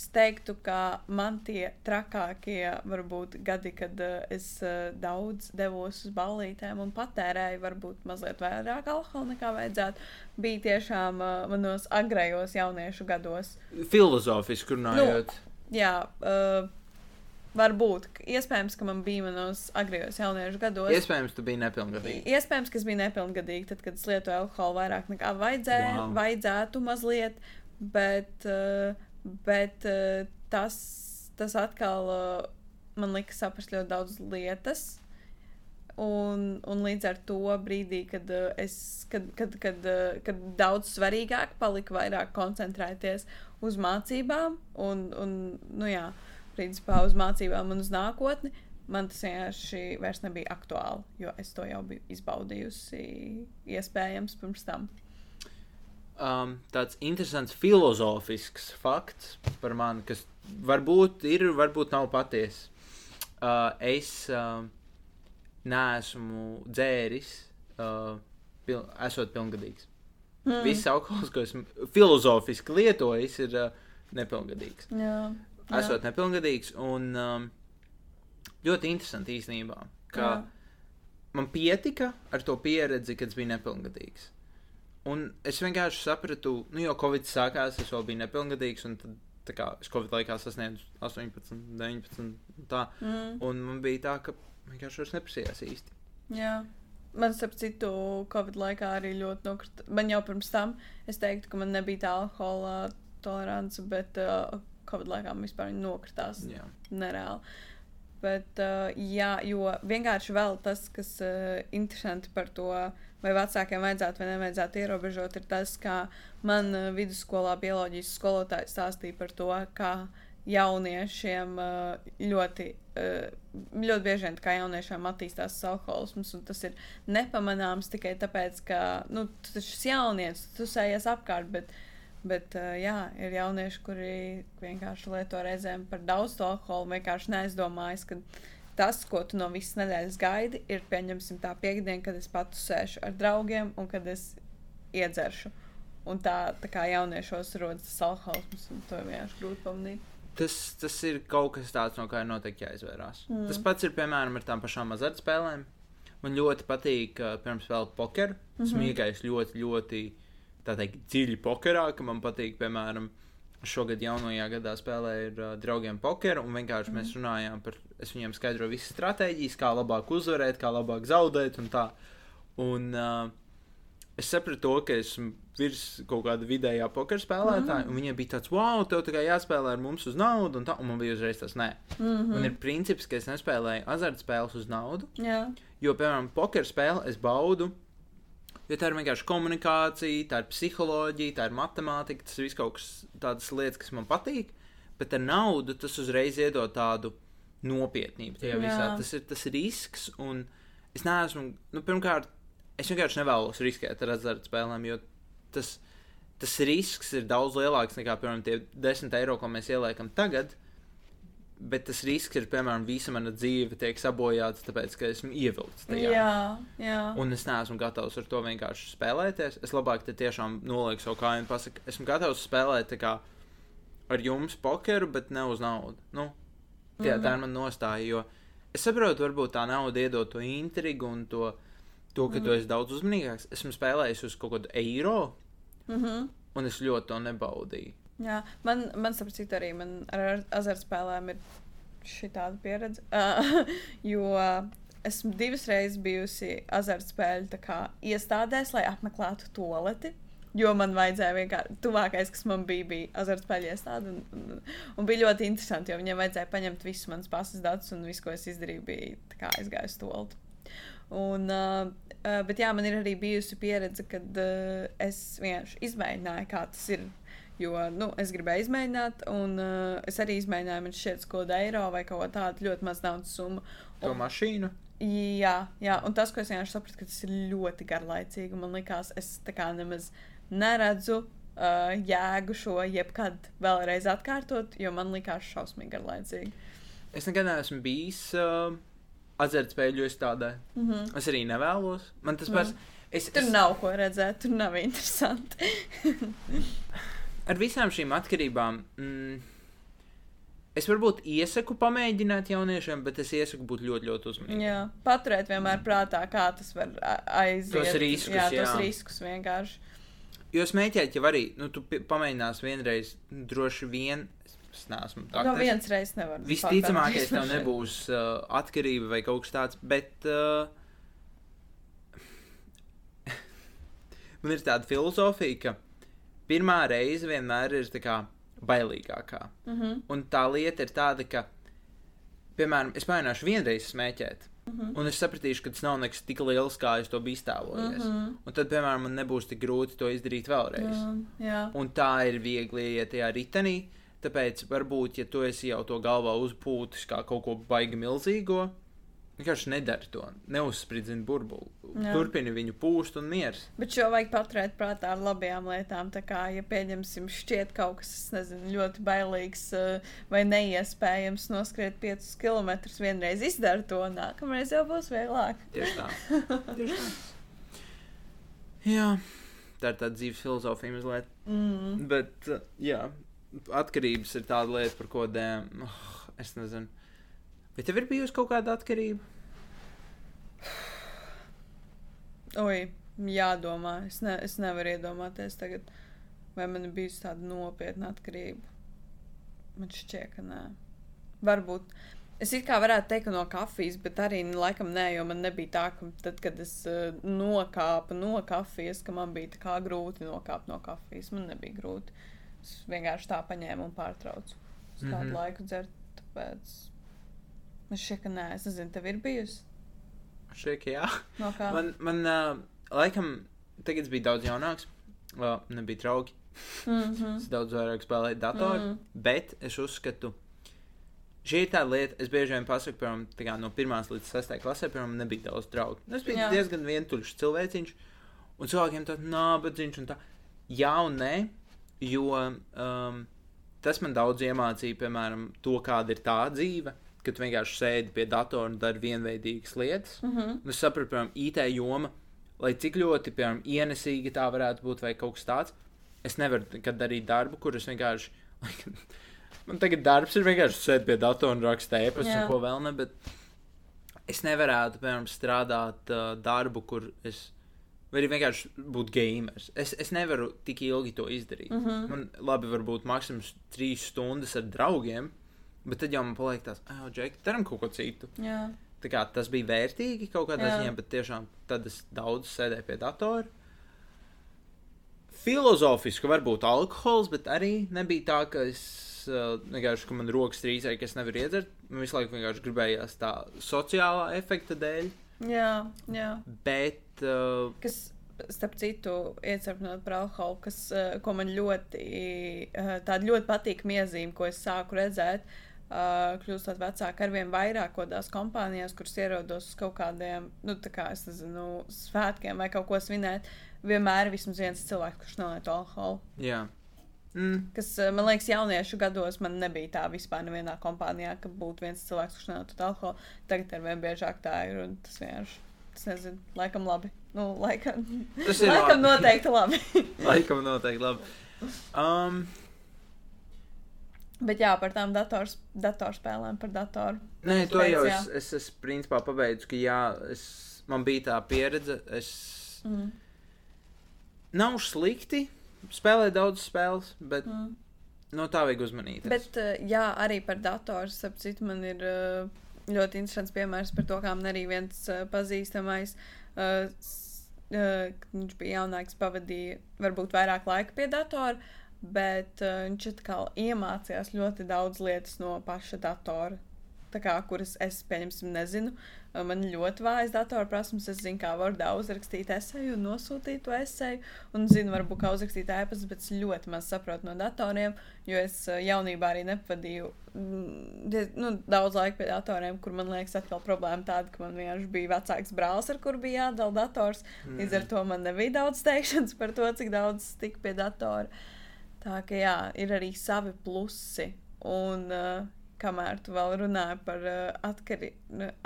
es teiktu, ka man tie trakākie varbūt gadi, kad uh, es uh, daudz devos uz ballītēm un patērēju varbūt mazliet vairāk alkohola nekā vajadzētu, bija tiešām uh, manos agrējos jauniešu gados. Filozofiski runājot. Jā, uh, varbūt, iespējams, ka man bija manos agrējos jauniešu gados. Iespējams, tu biji nepilngadīgs. Iespējams, ka es biju nepilngadīga, tad, kad es lietoju alkoholu vairāk nekā vajadzēja, wow. vajadzētu mazliet, bet, uh, bet uh, tas, tas atkal uh, man lika saprast ļoti daudz lietas. Un, un līdz ar to brīdī, kad, uh, es, kad, kad, kad, uh, kad daudz svarīgāk palika vairāk koncentrēties uz mācībām, un, un nu jā, principā uz mācībām un uz nākotni, man tas vienkārši vairs nebija aktuāli, jo es to jau biju izbaudījusi iespējams pirms tam. Um, tāds interesants filozofisks fakts par mani, kas varbūt ir, varbūt nav patiesa. Uh, es uh, neesmu dzēris, uh, pil esot pilngadīgs. Mm. Viss alkohols, ko esmu filozofiski lietojis, ir uh, nepilngadīgs. Jā, Esot nepilngadīgs un um, ļoti interesanti īstenībā, ka Jā. man pietika ar to pieredzi, kad es biju nepilngadīgs. Un es vienkārši sapratu, nu, jo Covid sākās, es vēl biju nepilngadīgs, un tad, tā kā es Covid laikā sasniedzu 18, 19, un tā. Mm, Un man bija tā, ka vienkārši vairs neprasījās īsti. jā. Man, starp citu, Covid laikā arī ļoti nokrita. Man jau pirms tam es teiktu, ka man nebija tā alkohola tolerance, bet uh, Covid laikā man vispār nokritās. Jā. nereāli. Bet, uh, jā, jo vienkārši vēl tas, kas uh, interesanti par to, vai vecākiem vajadzētu vai nevajadzētu ierobežot, ir tas, kā man uh, vidusskolā bioloģijas skolotāji stāstīja par to, kā jauniešiem uh, ļoti, uh, ļoti bieži vien kā jauniešiem attīstās alkoholisms, un tas ir nepamanāms tikai tāpēc, ka nu, tu taču esi jaunietis, tu sējies apkārt, bet Bet, jā, ir jaunieši, kuri vienkārši lieto reizēm par daudz alkoholu. Vienkārši neaizdomājas, ka tas, ko tu no visas nedēļas gaidi, ir pieņemsim tā piekdiena, kad es pats sēžu ar draugiem un kad es iedzeršu. Un tā, tā kā jauniešos rodas tas alkoholisms, un to vienkārši grūti pamanīt. Tas, tas ir kaut kas tāds, no kā ir noteikti jāizvairās. Mm. Tas pats ir piemēram ar tām pašām azartspēlēm. Man ļoti patīk, uh, piemēram, spēlēt pokeru. Mm -hmm. Smīgais ļoti, ļoti teikt, dziļi pokerā, ka man patīk, piemēram, šogad jaunajā gadā spēlēju ar uh, draugiem pokeru, un vienkārši mm. mēs runājām par, es viņiem skaidroju visas stratēģijas, kā labāk uzvarēt, kā labāk zaudēt un tā. Un uh, es sapratu to, ka esmu virs kaut kāda vidējā pokeru spēlētāja, mm. un viņiem bija tāds, wow, tev tikai jāspēlē ar mums uz naudu, un tā, un man bija uzreiz tas, nē. Mm -hmm. Un ir princips, ka es nespēlēju azartspēles uz naudu. Jā. Jo, piemēram, pokeru spēli es baudu, jo tā ir vienkārši komunikācija, tā ir psiholoģija, tā ir matemātika, tas ir viss kaut kas tādas lietas, kas man patīk, bet ar naudu tas uzreiz iedod tādu nopietnību tajā visā. Tas ir tas risks, un es neesmu, nu, pirmkārt, es vienkārši nevēlos riskēt ar azartspēlēm, jo tas, tas risks ir daudz lielāks nekā, piemēram, tie 10 eiro, ko mēs ieliekam tagad bet tas risks ir, piemēram, visa mana dzīve tiek sabojāta, tāpēc, ka esmu ievilkts tajā. Jā, jā. Un es neesmu gatavs ar to vienkārši spēlēties. Es labāk te tiešām nolieku savu kāju un pasaku, esmu gatavs spēlēt kā ar jums pokeru, bet ne uz naudu. Nu, tie, mm -hmm. Tā ir mana nostāja, jo es saprotu, varbūt tā nauda iedod to intrigu un to, to ka mm -hmm. tu esi daudz uzmanīgāks. Esmu spēlējis uz kaut kādu eiro, mm -hmm. un es ļoti to nebaudīju. Jā, man, man sapratu, arī man ar azartspēlēm ir šī tāda pieredze. Uh, *laughs* jo esmu divas reizes bijusi azartspēļu iestādēs, lai apmeklētu toleti. Jo man vajadzēja vienkārši tuvākais, kas man bija, bija azartspēļu iestāde. Un, un, un bija ļoti interesanti, jo viņiem vajadzēja paņemt visus manus pasas datus, un viss, ko es izdarīju, bija aizgājis tolti. Un, uh, uh, bet jā, man ir arī bijusi pieredze, kad uh, es vienkārši izmēģināju, kā tas ir Jo nu, es gribēju izmēģināt, un uh, es arī izmēģināju, man šķiet, kaut kāda eiro vai kaut ko tādu ļoti maz naudas summu. To mašīnu? Jā, jā, un tas, ko es vienkārši sapratu, ka tas ir ļoti garlaicīgi. Man liekas, es tā kā nemaz neredzu uh, jēgu šo jebkad vēlreiz atkārtot, jo man liekas šausmīgi garlaicīgi. Es nekad neesmu bijis uh, azartspēļu iestādē. Mm -hmm. Es arī nevēlos. Man tas pats. Mm. Es, tur es... nav ko redzēt, tur nav interesanti. *laughs* ar visām šīm atkarībām. Mm, Es varbūt iesaku pamēģināt jauniešiem, bet es iesaku būt ļoti, ļoti uzmanīgam. Jā, paturēt vienmēr prātā, kā tas var aiziet. Tos riskus, jā, jā. tos riskus vienkārši. Jo smēķēt jau arī, nu, tu pamēģinās vienreiz, droši vien. Es neesmu tāds. No viens reizes nevar. Visticamākais tev nebūs uh, atkarība vai kaut kas tāds, bet. Uh, *laughs* man ir tāda filozofija, ka pirmā reize vienmēr ir kā, bailīgākā. Mm -hmm. Un tā lieta ir tāda, ka, piemēram, es mēģināšu vienreiz smēķēt. Mm -hmm. Un es sapratīšu, ka tas nav nekas tik liels, kā es to biju iztēlojies. Mm -hmm. Un tad, piemēram, man nebūs tik grūti to izdarīt vēlreiz. Jā, jā. Un tā ir viegli iet tajā ritenī. Tāpēc, varbūt, ja tu esi jau to galvā uzpūtis kā kaut ko baigi milzīgo, Vienkārši nedara to, neuzspridzina burbuli. Jā. Turpini viņu pūst un miers. Bet šo vajag paturēt prātā ar labajām lietām. Tā kā, ja pieņemsim, šķiet kaut kas nezinu, ļoti bailīgs eh, vai neiespējams noskriet 5 km, vienreiz izdara to, nākamreiz jau būs vieglāk. Tieši tā. *laughs* Tieši tā. Jā, tā ir tāda dzīves filozofija mazliet. Mm. Bet, eh, jā, atkarības ir tāda lieta, par ko dēm, oh, es nezinu. Vai tev ir bijusi kaut kāda atkarība? Oi, jādomā. Es, ne, es nevaru iedomāties tagad, vai man ir bijusi tāda nopietna atkarība. Man šķiet, ka nē. Varbūt. Es it kā varētu teikt, ka no kafijas, bet arī laikam nē, jo man nebija tā, ka tad, kad es uh, nokāpu no kafijas, ka man bija kā grūti nokāpt no kafijas. Man nebija grūti. Es vienkārši tā paņēmu un pārtraucu. Uz kādu mm -hmm. laiku dzert. Tāpēc Man šķiet, ka nē, es nezinu, tev ir bijusi. Ka jā. No kā? man, man uh, laikam, tagad bija daudz jaunāks. Well, nebija draugi. Mm -hmm. es daudz vairāk spēlēju datoru. Mm -hmm. Bet es uzskatu, šī ir tā lieta, es bieži vien pasaku, piemēram, no 1 līdz 6 klasē, piemēram, nebija daudz draugu. Es biju Jā. diezgan vientuļš cilvēciņš, un cilvēkiem tāds nabadzīgs un tā. Jā un nē, jo um, tas man daudz iemācīja, piemēram, to, kāda ir tā dzīve kad tu vienkārši sēdi pie datora un dari vienveidīgas lietas. Mm -hmm. Es sapratu, piemēram, IT joma, lai cik ļoti, piemēram, ienesīga tā varētu būt vai kaut kas tāds, es nevaru nekad darīt darbu, kur es vienkārši. *laughs* Man tagad darbs ir vienkārši sēdēt pie datora un rakstīt e-pastu, Jā. un ko vēl ne. Bet es nevarētu, piemēram, strādāt uh, darbu, kur es. Vai arī vienkārši būt gamers. Es, es nevaru tik ilgi to izdarīt. Mm -hmm. Man labi, varbūt maksimums trīs stundas ar draugiem, bet tad jau man paliek tāds, ah, Džek, darām kaut ko citu. Jā. Tā kā tas bija vērtīgi kaut kādā ziņā, bet tiešām tad es daudz sēdēju pie datora. Filozofiski varbūt alkohols, bet arī nebija tā, ka es vienkārši, ka man rokas trīsēja, ka es nevaru iedzert. Man visu laiku vienkārši gribējās tā sociālā efekta dēļ. Jā, jā. Bet uh, Kas, starp citu, iecerpinot par alkoholu, kas, ko man ļoti, tāda ļoti patīk iezīme, ko es sāku redzēt. Uh, kļūstot vecāka, ar vien vairāk kodās kompānijās, kuras ierodos uz kaut kādiem, nu, tā kā es nezinu, svētkiem vai kaut ko svinēt, vienmēr ir vismaz viens cilvēks, kurš nelieto alkoholu. jā. Mm, Kas, eh, man liekas, jauniešu gados man nebija tā vispār nevienā kompānijā, ka būtu viens cilvēks, kurš nelieto alkoholu. Tagad ar vien biežāk tā ir, un tas vienkārši, tas nezinu, laikam labi. Nu, laikam, Tas ir laikam labi. noteikti labi. *laughs* laikam noteikti labi. Um, Bet jā, par tām dators, datorspēlēm, par datoru. Nē, to jau es, es, es principā pabeidzu, ka jā, es, man bija tā pieredze. Es Mm. nav slikti spēlēt daudz spēles, bet Mm. no tā vajag uzmanīties. Bet eh, jā, arī par datoru, ap citu, man ir eh, ļoti interesants piemērs par to, kā man arī viens eh, pazīstamais. kad Viņš bija jaunāks, pavadīja varbūt vairāk laika pie datora, bet uh, viņš atkal iemācījās ļoti daudz lietas no paša datora. Tā kā, kuras es, pieņemsim, nezinu. Uh, Man ļoti vājas datora prasmes. Es zinu, kā Wordā uzrakstīt esēju un nosūtīt to esēju. Un zinu, varbūt kā uzrakstīt ēpastus, bet es ļoti maz saprotu no datoriem. Jo es uh, jaunībā arī nepavadīju mm, nu, daudz laika pie datoriem, kur man liekas, atkal problēma tāda, ka man vienkārši bija vecāks brālis, ar kuru bija jādala dators. Līdz ar to man nebija daudz teikšanas par to, cik daudz tika pie datora. Tā ka jā, ir arī savi plusi. Un uh, kamēr tu vēl runāji par uh, atkari,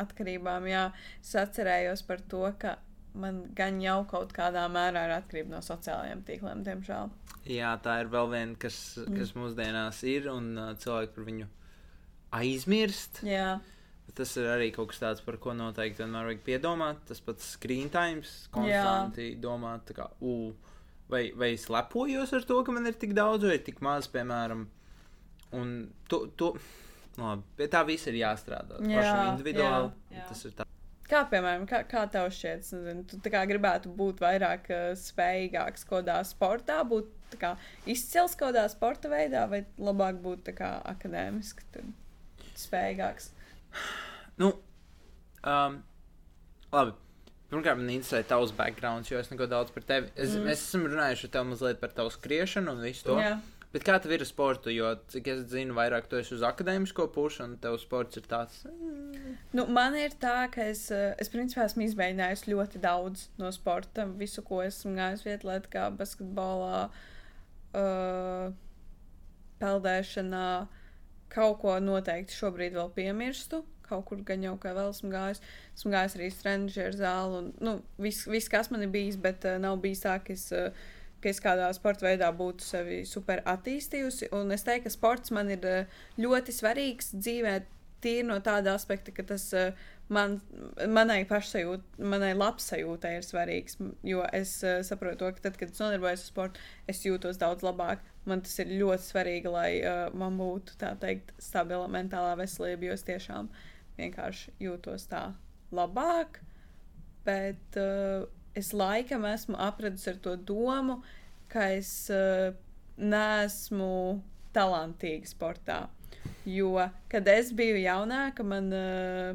atkarībām, jā, es atcerējos par to, ka man gan jau kaut kādā mērā ir atkarība no sociālajiem tīkliem, diemžēl. Jā, tā ir vēl viena, kas, Mm. kas mūsdienās ir, un uh, cilvēki par viņu aizmirst. Jā, Tas ir arī kaut kas tāds, par ko noteikti vienmēr vajag piedomāt. Tas pats screen times, konstanti domāt, tā kā, ū, vai, vai es lepojos ar to, ka man ir tik daudz, vai tik maz, piemēram. Un to, to labi, pie tā viss ir jāstrādā. Jā, Pašam individuāli. jā, jā. Tas ir tā. Kā piemēram, kā, kā tev šķiet, nezinu, tu gribētu būt vairāk uh, spējīgāks kaut kādā sportā, būt kā izcils kaut kādā sporta veidā, vai labāk būt kā akadēmiski spējīgāks? Nu, um, labi. Pirmkārt, man interesē tavs backgrounds, jo es neko daudz par tevi. Es, Mm. Mēs esam runājuši ar tevi mazliet par tavu skriešanu un visu to. Jā, Bet kā tev ir ar sportu? Jo, cik es zinu, vairāk tu esi uz akadēmisko pušu, un tev sports ir tāds. mm, nu, man ir tā, ka es, uh, es principā esmu izmēģinājis ļoti daudz no sporta. Visu, ko esmu gājis vietlēt, kā basketbolā, uh, peldēšanā, kaut ko noteikti šobrīd vēl piemirstu. Kaut kur gan jau kā vēl esmu gājis. Esmu gājis arī trenižera zāli. Un, nu, viss, vis, kas man ir bijis, bet uh, nav bijis tā, ka es, uh, ka es kādā sporta veidā būtu sevi super attīstījusi. Un es teiktu, ka sports man ir uh, ļoti svarīgs dzīvē. Tīri no tāda aspekta, ka tas uh, man, manai pašsajūtai, manai labsajūtai ir svarīgs. Jo es uh, saprotu, to, ka tad, kad es nodarbojos ar sportu, es jūtos daudz labāk. Man tas ir ļoti svarīgi, lai uh, man būtu tā teikt, stabila mentālā veselība, jo es tiešām vienkārši jūtos tā labāk. Bet uh, es laikam esmu apradusi ar to domu, ka es uh, neesmu talantīga sportā. Jo, kad es biju jaunāka, man, uh,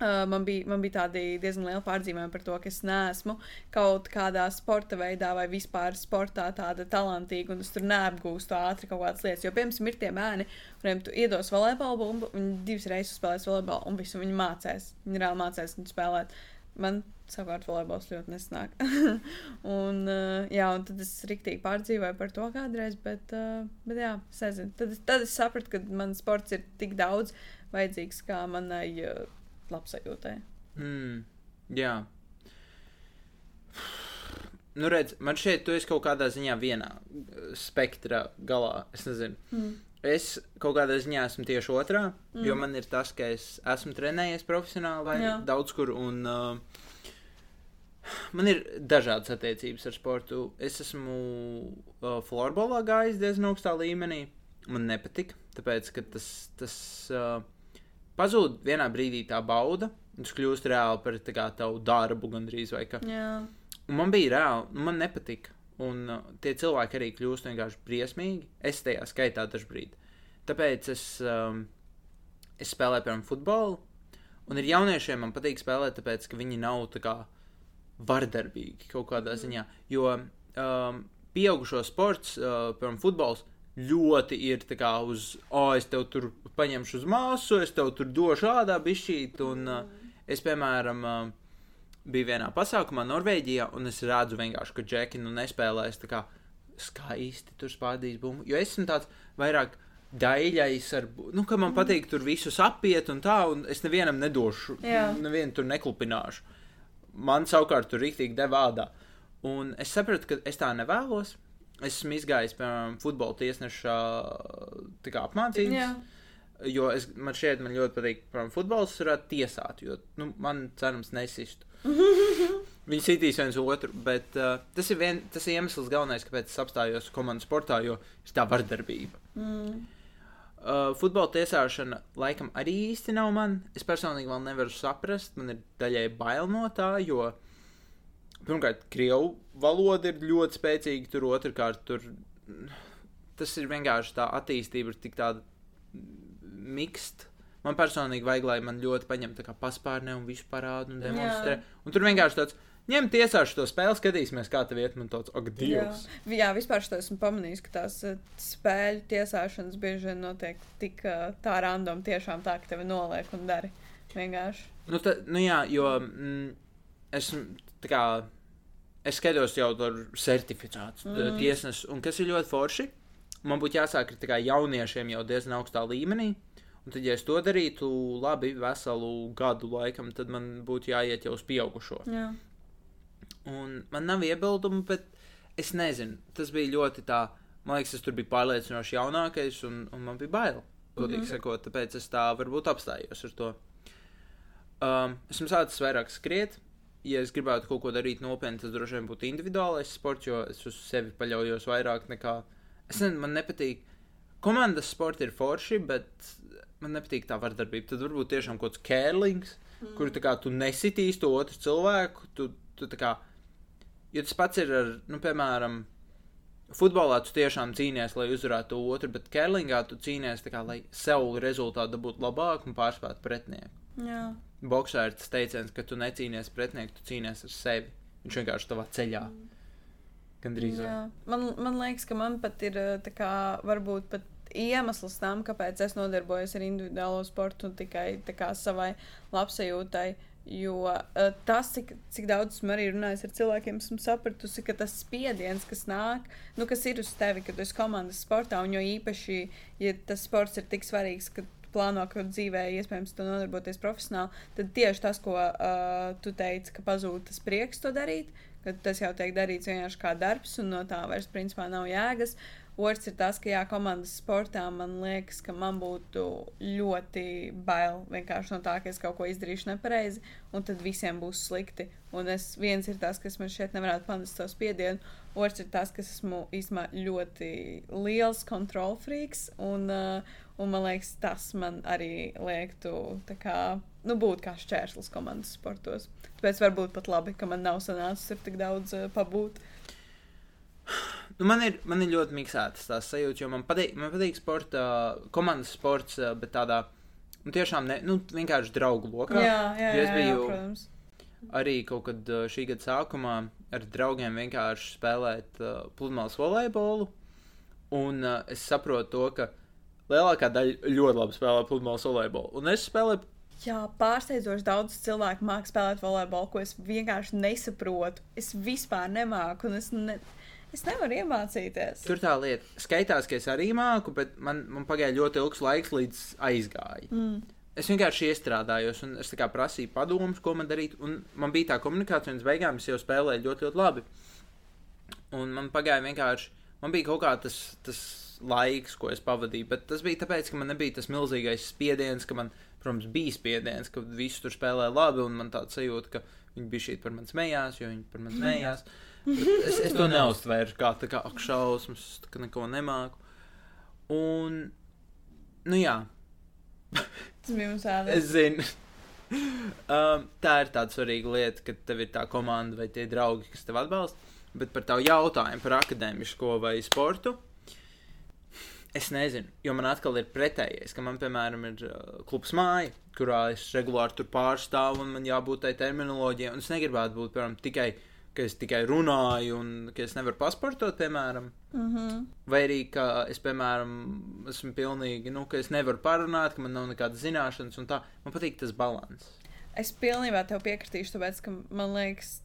uh, man, bija, man bija tādi diezgan liela pārdzīvojuma par to, ka es neesmu kaut kādā sporta veidā vai vispār sportā tāda talantīga, un es tur neapgūstu ātri kaut kādas lietas. Jo, piemēram, ir tie bērni, kuriem tu iedos volejbola bumbu, viņi divas reizes spēlēs volejbolu, un visu viņi mācēs. Viņi reāli mācēs viņu spēlēt. Man savukārt volejbols ļoti nesnāk. *laughs* un, uh, jā, un tad es riktīgi pārdzīvoju par to kādreiz, bet, uh, bet jā, es nezinu. Tad, tad es sapratu, ka man sports ir tik daudz vajadzīgs kā manai uh, labsajūtai. Mm, jā. nu, redz, man šeit tu esi kaut kādā ziņā vienā spektra galā. Es nezinu. Mm. Es kaut kādā ziņā esmu tieši otrā, mm. jo man ir tas, ka es esmu trenējies profesionāli vai Jā. daudz kur. Un, uh, man ir dažādas attiecības ar sportu. Es esmu uh, florbolā gājis diezgan augstā līmenī. Man nepatika, tāpēc ka tas, tas uh, pazūd vienā brīdī tā bauda. un Tas kļūst reāli par kā tavu darbu gandrīz vai kā. Man bija reāli, nu, man nepatika. Un uh, tie cilvēki arī kļūst vienkārši briesmīgi. Es tajā skaitā dažkārt. Tāpēc es, um, es spēlēju, piemēram, futbolu. Un ar jauniešiem man patīk spēlēt, tāpēc ka viņi nav tā kā vardarbīgi kaut kādā ziņā. Jo um, pieaugušo sports, uh, piemēram, futbols, ļoti ir tā kā uz, oh, es tev tur paņemšu uz māsu, es tev tur došu ādā bišķīt. Un uh, es, piemēram, uh, biju vienā pasākumā Norvēģijā, un es redzu vienkārši, ka Džeki nu nespēlēs tā kā skaisti tur spādīs bumbu. Jo es esmu tāds vairāk daļais, ar, nu, ka man patīk tur visus apiet un tā, un es nevienam nedošu, Jā. nevienu tur neklupināšu. Man savukārt tur rīktīgi devādā. Un es sapratu, ka es tā nevēlos. Es esmu izgājis, piemēram, futbola tiesneša apmācības. Jā. Jo es, man šeit man ļoti patīk, piemēram, futbols varētu tiesāt, jo nu, man cerams nesistu. *laughs* Viņi sitīs viens otru, bet uh, tas, ir vien, tas ir iemesls galvenais, kāpēc es apstājos komandas sportā, jo ir tā vardarbība. Mm. Uh, futbola tiesāšana laikam arī īsti nav man. Es personīgi vēl nevaru saprast, man ir daļai bail no tā, jo pirmkārt, krievu valoda ir ļoti spēcīga, tur otrkārt, tur tas ir vienkārši tā attīstība, ir tik tāda miksta. Man personīgi vajag, lai man ļoti paņemtu tā kā paspārnē un visu parādu un demonstrē. Un tur vienkārši tāds, ņem tiesāšu to spēli, skatīsimies, kā tev iet, man tāds, ak, Jā. Dievs! Jā, vispār es esmu pamanījis, ka tās eh, spēļu tiesāšanas bieži vien notiek tik eh, tā random, tiešām tā, ka tevi noliek un dari. Vienkārši. Nu, ta, nu jā, jo mm, esmu tā kā. Es skatos jau tur certificēts Mm. mm. tiesnesis, un kas ir ļoti forši. Man būtu jāsāk ar kā jauniešiem jau diezgan augstā līmenī. Un tad, ja es to darītu labi, veselu gadu laikam, tad man būtu jāiet jau uz pieaugušo. Jā. Un man nav iebildumu, bet es nezinu. Tas bija ļoti tā. Man liekas, es tur biju pārliecinoši jaunākais, un, un man bija bail. Godīgi mm. -hmm. sakot, tāpēc es tā varbūt apstājos ar to. Um, esmu sācis vairāk skriet. Ja es gribētu kaut ko darīt nopietni, tas droši vien būtu individuālais sports, jo es uz sevi paļaujos vairāk nekā. Es nezinu, man nepatīk. Komandas sports ir forši, bet man nepatīk tā vardarbība. Tad varbūt tiešām kaut kāds kērlings, mm. kur kā tu nesitīs to otru cilvēku. Tu, tu kā, jo tas pats ir ar, nu, piemēram, futbolā tu tiešām cīnies, lai uzvarētu to otru, bet kērlingā tu cīnies kā, lai sev rezultātu būtu labāk un pārspētu pretinieku. Jā. Boksā ir tas teiciens, ka tu necīnies pretinieku, tu cīnies ar sevi. Viņš vienkārši tavā ceļā. Gan drīz. Jā. Man, man liekas, ka man pat ir eh, kā, varbūt pat iemesls tam, kāpēc es nodarbojos ar individuālo sportu un tikai kā savai labsajūtai. Jo uh, tas, cik, cik daudz esmu arī runājis ar cilvēkiem, esmu sapratusi, ka tas spiediens, kas nāk, nu, kas ir uz tevi, kad tu esi komandas sportā, un jo īpaši, ja tas sports ir tik svarīgs, ka plāno, ka dzīvē iespējams to nodarboties profesionāli, tad tieši tas, ko uh, tu teici, ka pazūd tas prieks to darīt, ka tas jau tiek darīts vienkārši kā darbs, un no tā vairs principā nav jēgas. Otrs ir tas, ka, jā, komandas sportā man liekas, ka man būtu ļoti bail vienkārši no tā, ka es kaut ko izdarīšu nepareizi, un tad visiem būs slikti. Un es, viens ir tas, kas man šeit nevarētu panest to spiedienu, otrs ir tas, ka esmu īstenībā ļoti liels kontrolfrīks, un, uh, un man liekas, tas man arī liektu kā, nu, būt kā šķērslis komandas sportos. Tāpēc varbūt pat labi, ka man nav sanācis tik daudz uh, pabūt. Nu, man, ir, man ir ļoti miksētas tās sajūtas, jo man patīk, man patīk sporta, komandas sports, bet tādā nu, tiešām ne, nu, vienkārši draugu lokā. Jā, jā, jā, jā, biju- protams. Arī kaut kad šī gada sākumā ar draugiem vienkārši spēlēt uh, pludmales volejbolu. Un uh, es saprotu to, ka lielākā daļa ļoti labi spēlē pludmales volejbolu. Un es spēlēju Jā, pārsteidzoši daudz cilvēku māku spēlēt volejbolu, ko es vienkārši nesaprotu. Es vispār nemāku, un es, ne, es nevaru iemācīties. Tur tā lieta, skaitās, ka es arī māku, bet man, man pagāja ļoti ilgs laiks, līdz aizgāju. Mm. Es vienkārši iestrādājos, un es prasīju padomus, ko man darīt. Un man bija tā komunikācija, un beigās es jau spēlēju ļoti, ļoti labi. Un man pagāja vienkārši, man bija kaut kā tas, tas laiks, ko es pavadīju, bet tas bija tāpēc, ka man nebija tas milzīgais spiediens, ka man, protams, bija spiediens, ka visi tur spēlē labi, un man tāds sajūta, ka viņi bija šī par mani smējās, jo viņi par mani smējās. Bet Es, es to neuztvēru kā, tā kā šausmas, ka neko nemāku. Un, nu jā, Tas bija mums ēdas. Es zinu. um, tā ir tāda svarīga lieta, ka tev ir tā komanda vai tie draugi, kas tev atbalsta. Bet par tavu jautājumu par akadēmisko vai sportu. Es nezinu, jo man atkal ir pretējais, ka man, piemēram, ir uh, klubs māja, kurā es regulāri tur pārstāvu un man jābūt tai terminoloģijai. Un es negribētu būt, piemēram, tikai, ka es tikai runāju un ka es nevaru pasportot, piemēram. Mm -hmm. Vai arī, ka es, piemēram, esmu pilnīgi, nu, ka es nevaru parunāt, ka man nav nekādas zināšanas, un tā. Man patīk tas līdzsvars. Es pilnībā tev piekritīšu, tāpēc, ka man liekas,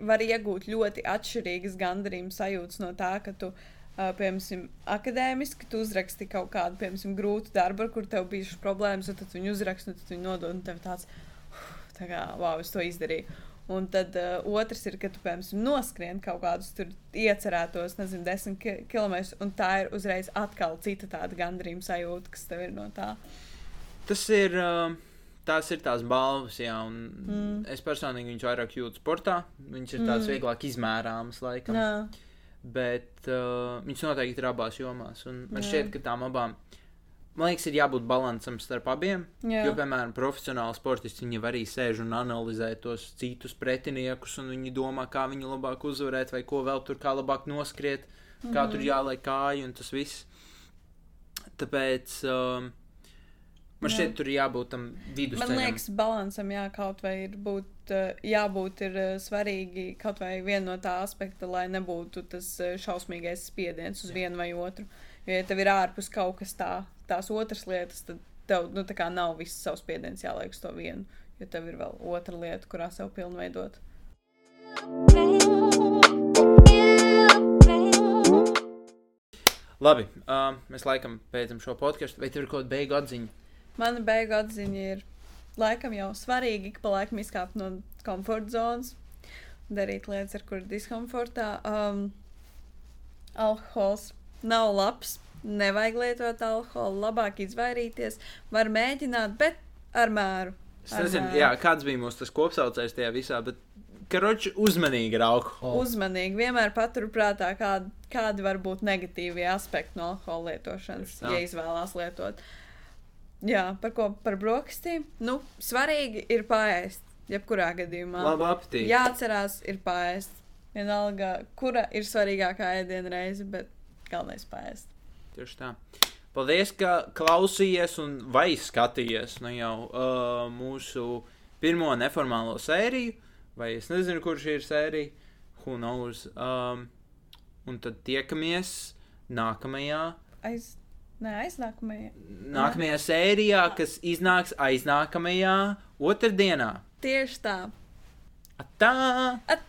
var iegūt ļoti atšķirīgas gandarījuma sajūtas no tā, ka tu, uh, piemēram, akadēmiski tu uzraksti kaut kādu, piemēram, grūtu darbu, ar kur tev bijušas problēmas, un tad viņi uzraksta, un tad viņi nodod, un tev tāds, "Uf, tā kā, wow, es to izdarīju. Un tad uh, otrs ir, ka tu, piemēram, noskrien kaut kādus tur iecerētos, nezinu, desmit ki kilometrus, un tā ir uzreiz atkal cita tāda gandarījuma sajūta, kas tev ir no tā. Tas ir. Uh, Tās ir tās balvas, jā, un Mm. es personīgi viņus vairāk jūtu sportā. Viņas ir tādas Mm. vieglāk izmērāmas, laikam. Jā, Bet uh, viņas noteikti ir abās jomās. Un man Jā. šķiet, ka tām abām, man liekas, ir jābūt līdzsvaram starp abiem. jā. Jo, piemēram, profesionāli sportisti viņi arī sēž un analizē tos citus pretiniekus, un viņi domā, kā viņu labāk uzvarēt, vai ko vēl tur kā labāk noskriet, kā Mhm. tur jāliek kāju un tas viss. Tāpēc um, man Jā. šķiet, tur jābūt tam vidusceļam. Man liekas, balansam jā, kaut vai ir būt, uh, jābūt ir uh, svarīgi kaut vai viena no tā aspekta, lai nebūtu tas uh, šausmīgais spiediens uz Jā. vienu vai otru. Jo, ja tev ir ārpus kaut kas tā, tās otras lietas, tad tev nu, tā kā nav viss savs spiediens jāliek uz to vienu. Jo tev ir vēl otra lieta, kurā sev pilnveidot. Labi, um, mēs laikam beidzam šo podkāstu. Vai tev ir kaut kāda beigu atziņa? Mana beigu atziņa ir, laikam jau svarīgi ik pa laikam izkāpt no komforta zonas, darīt lietas, ar kurām diskomfortā. Um, alkohols nav labs, nevajag lietot alkoholu, labāk izvairīties, var mēģināt, bet ar mēru. Es nezinu, jā, kāds bija mūsu tas kopsaucējs tajā visā, bet karoči uzmanīgi ar alkoholu. Uzmanīgi, vienmēr paturprātā, kādi, kādi var būt negatīvie aspekti no alkohola lietošanas, ja izvēlās lietot. Jā, par ko par brokastīm? Nu, svarīgi ir pāriest, jebkurā gadījumā. Labu apetīti. Jāatcerās, ir pāriest. Vienalga, kura ir svarīgākā ēdiena reize, bet galvenais pāriest. Tieši tā. Paldies, ka klausījies un vai skatījies nu jau uh, mūsu pirmo neformālo sēriju. Vai es nezinu, kurš ir sērija. Who knows? Um, un tad tiekamies nākamajā, Aiz, ne, aiznākamajā. nākamajā sērijā, kas iznāks aiznākamajā otrdienā. Tieši tā. Atā! At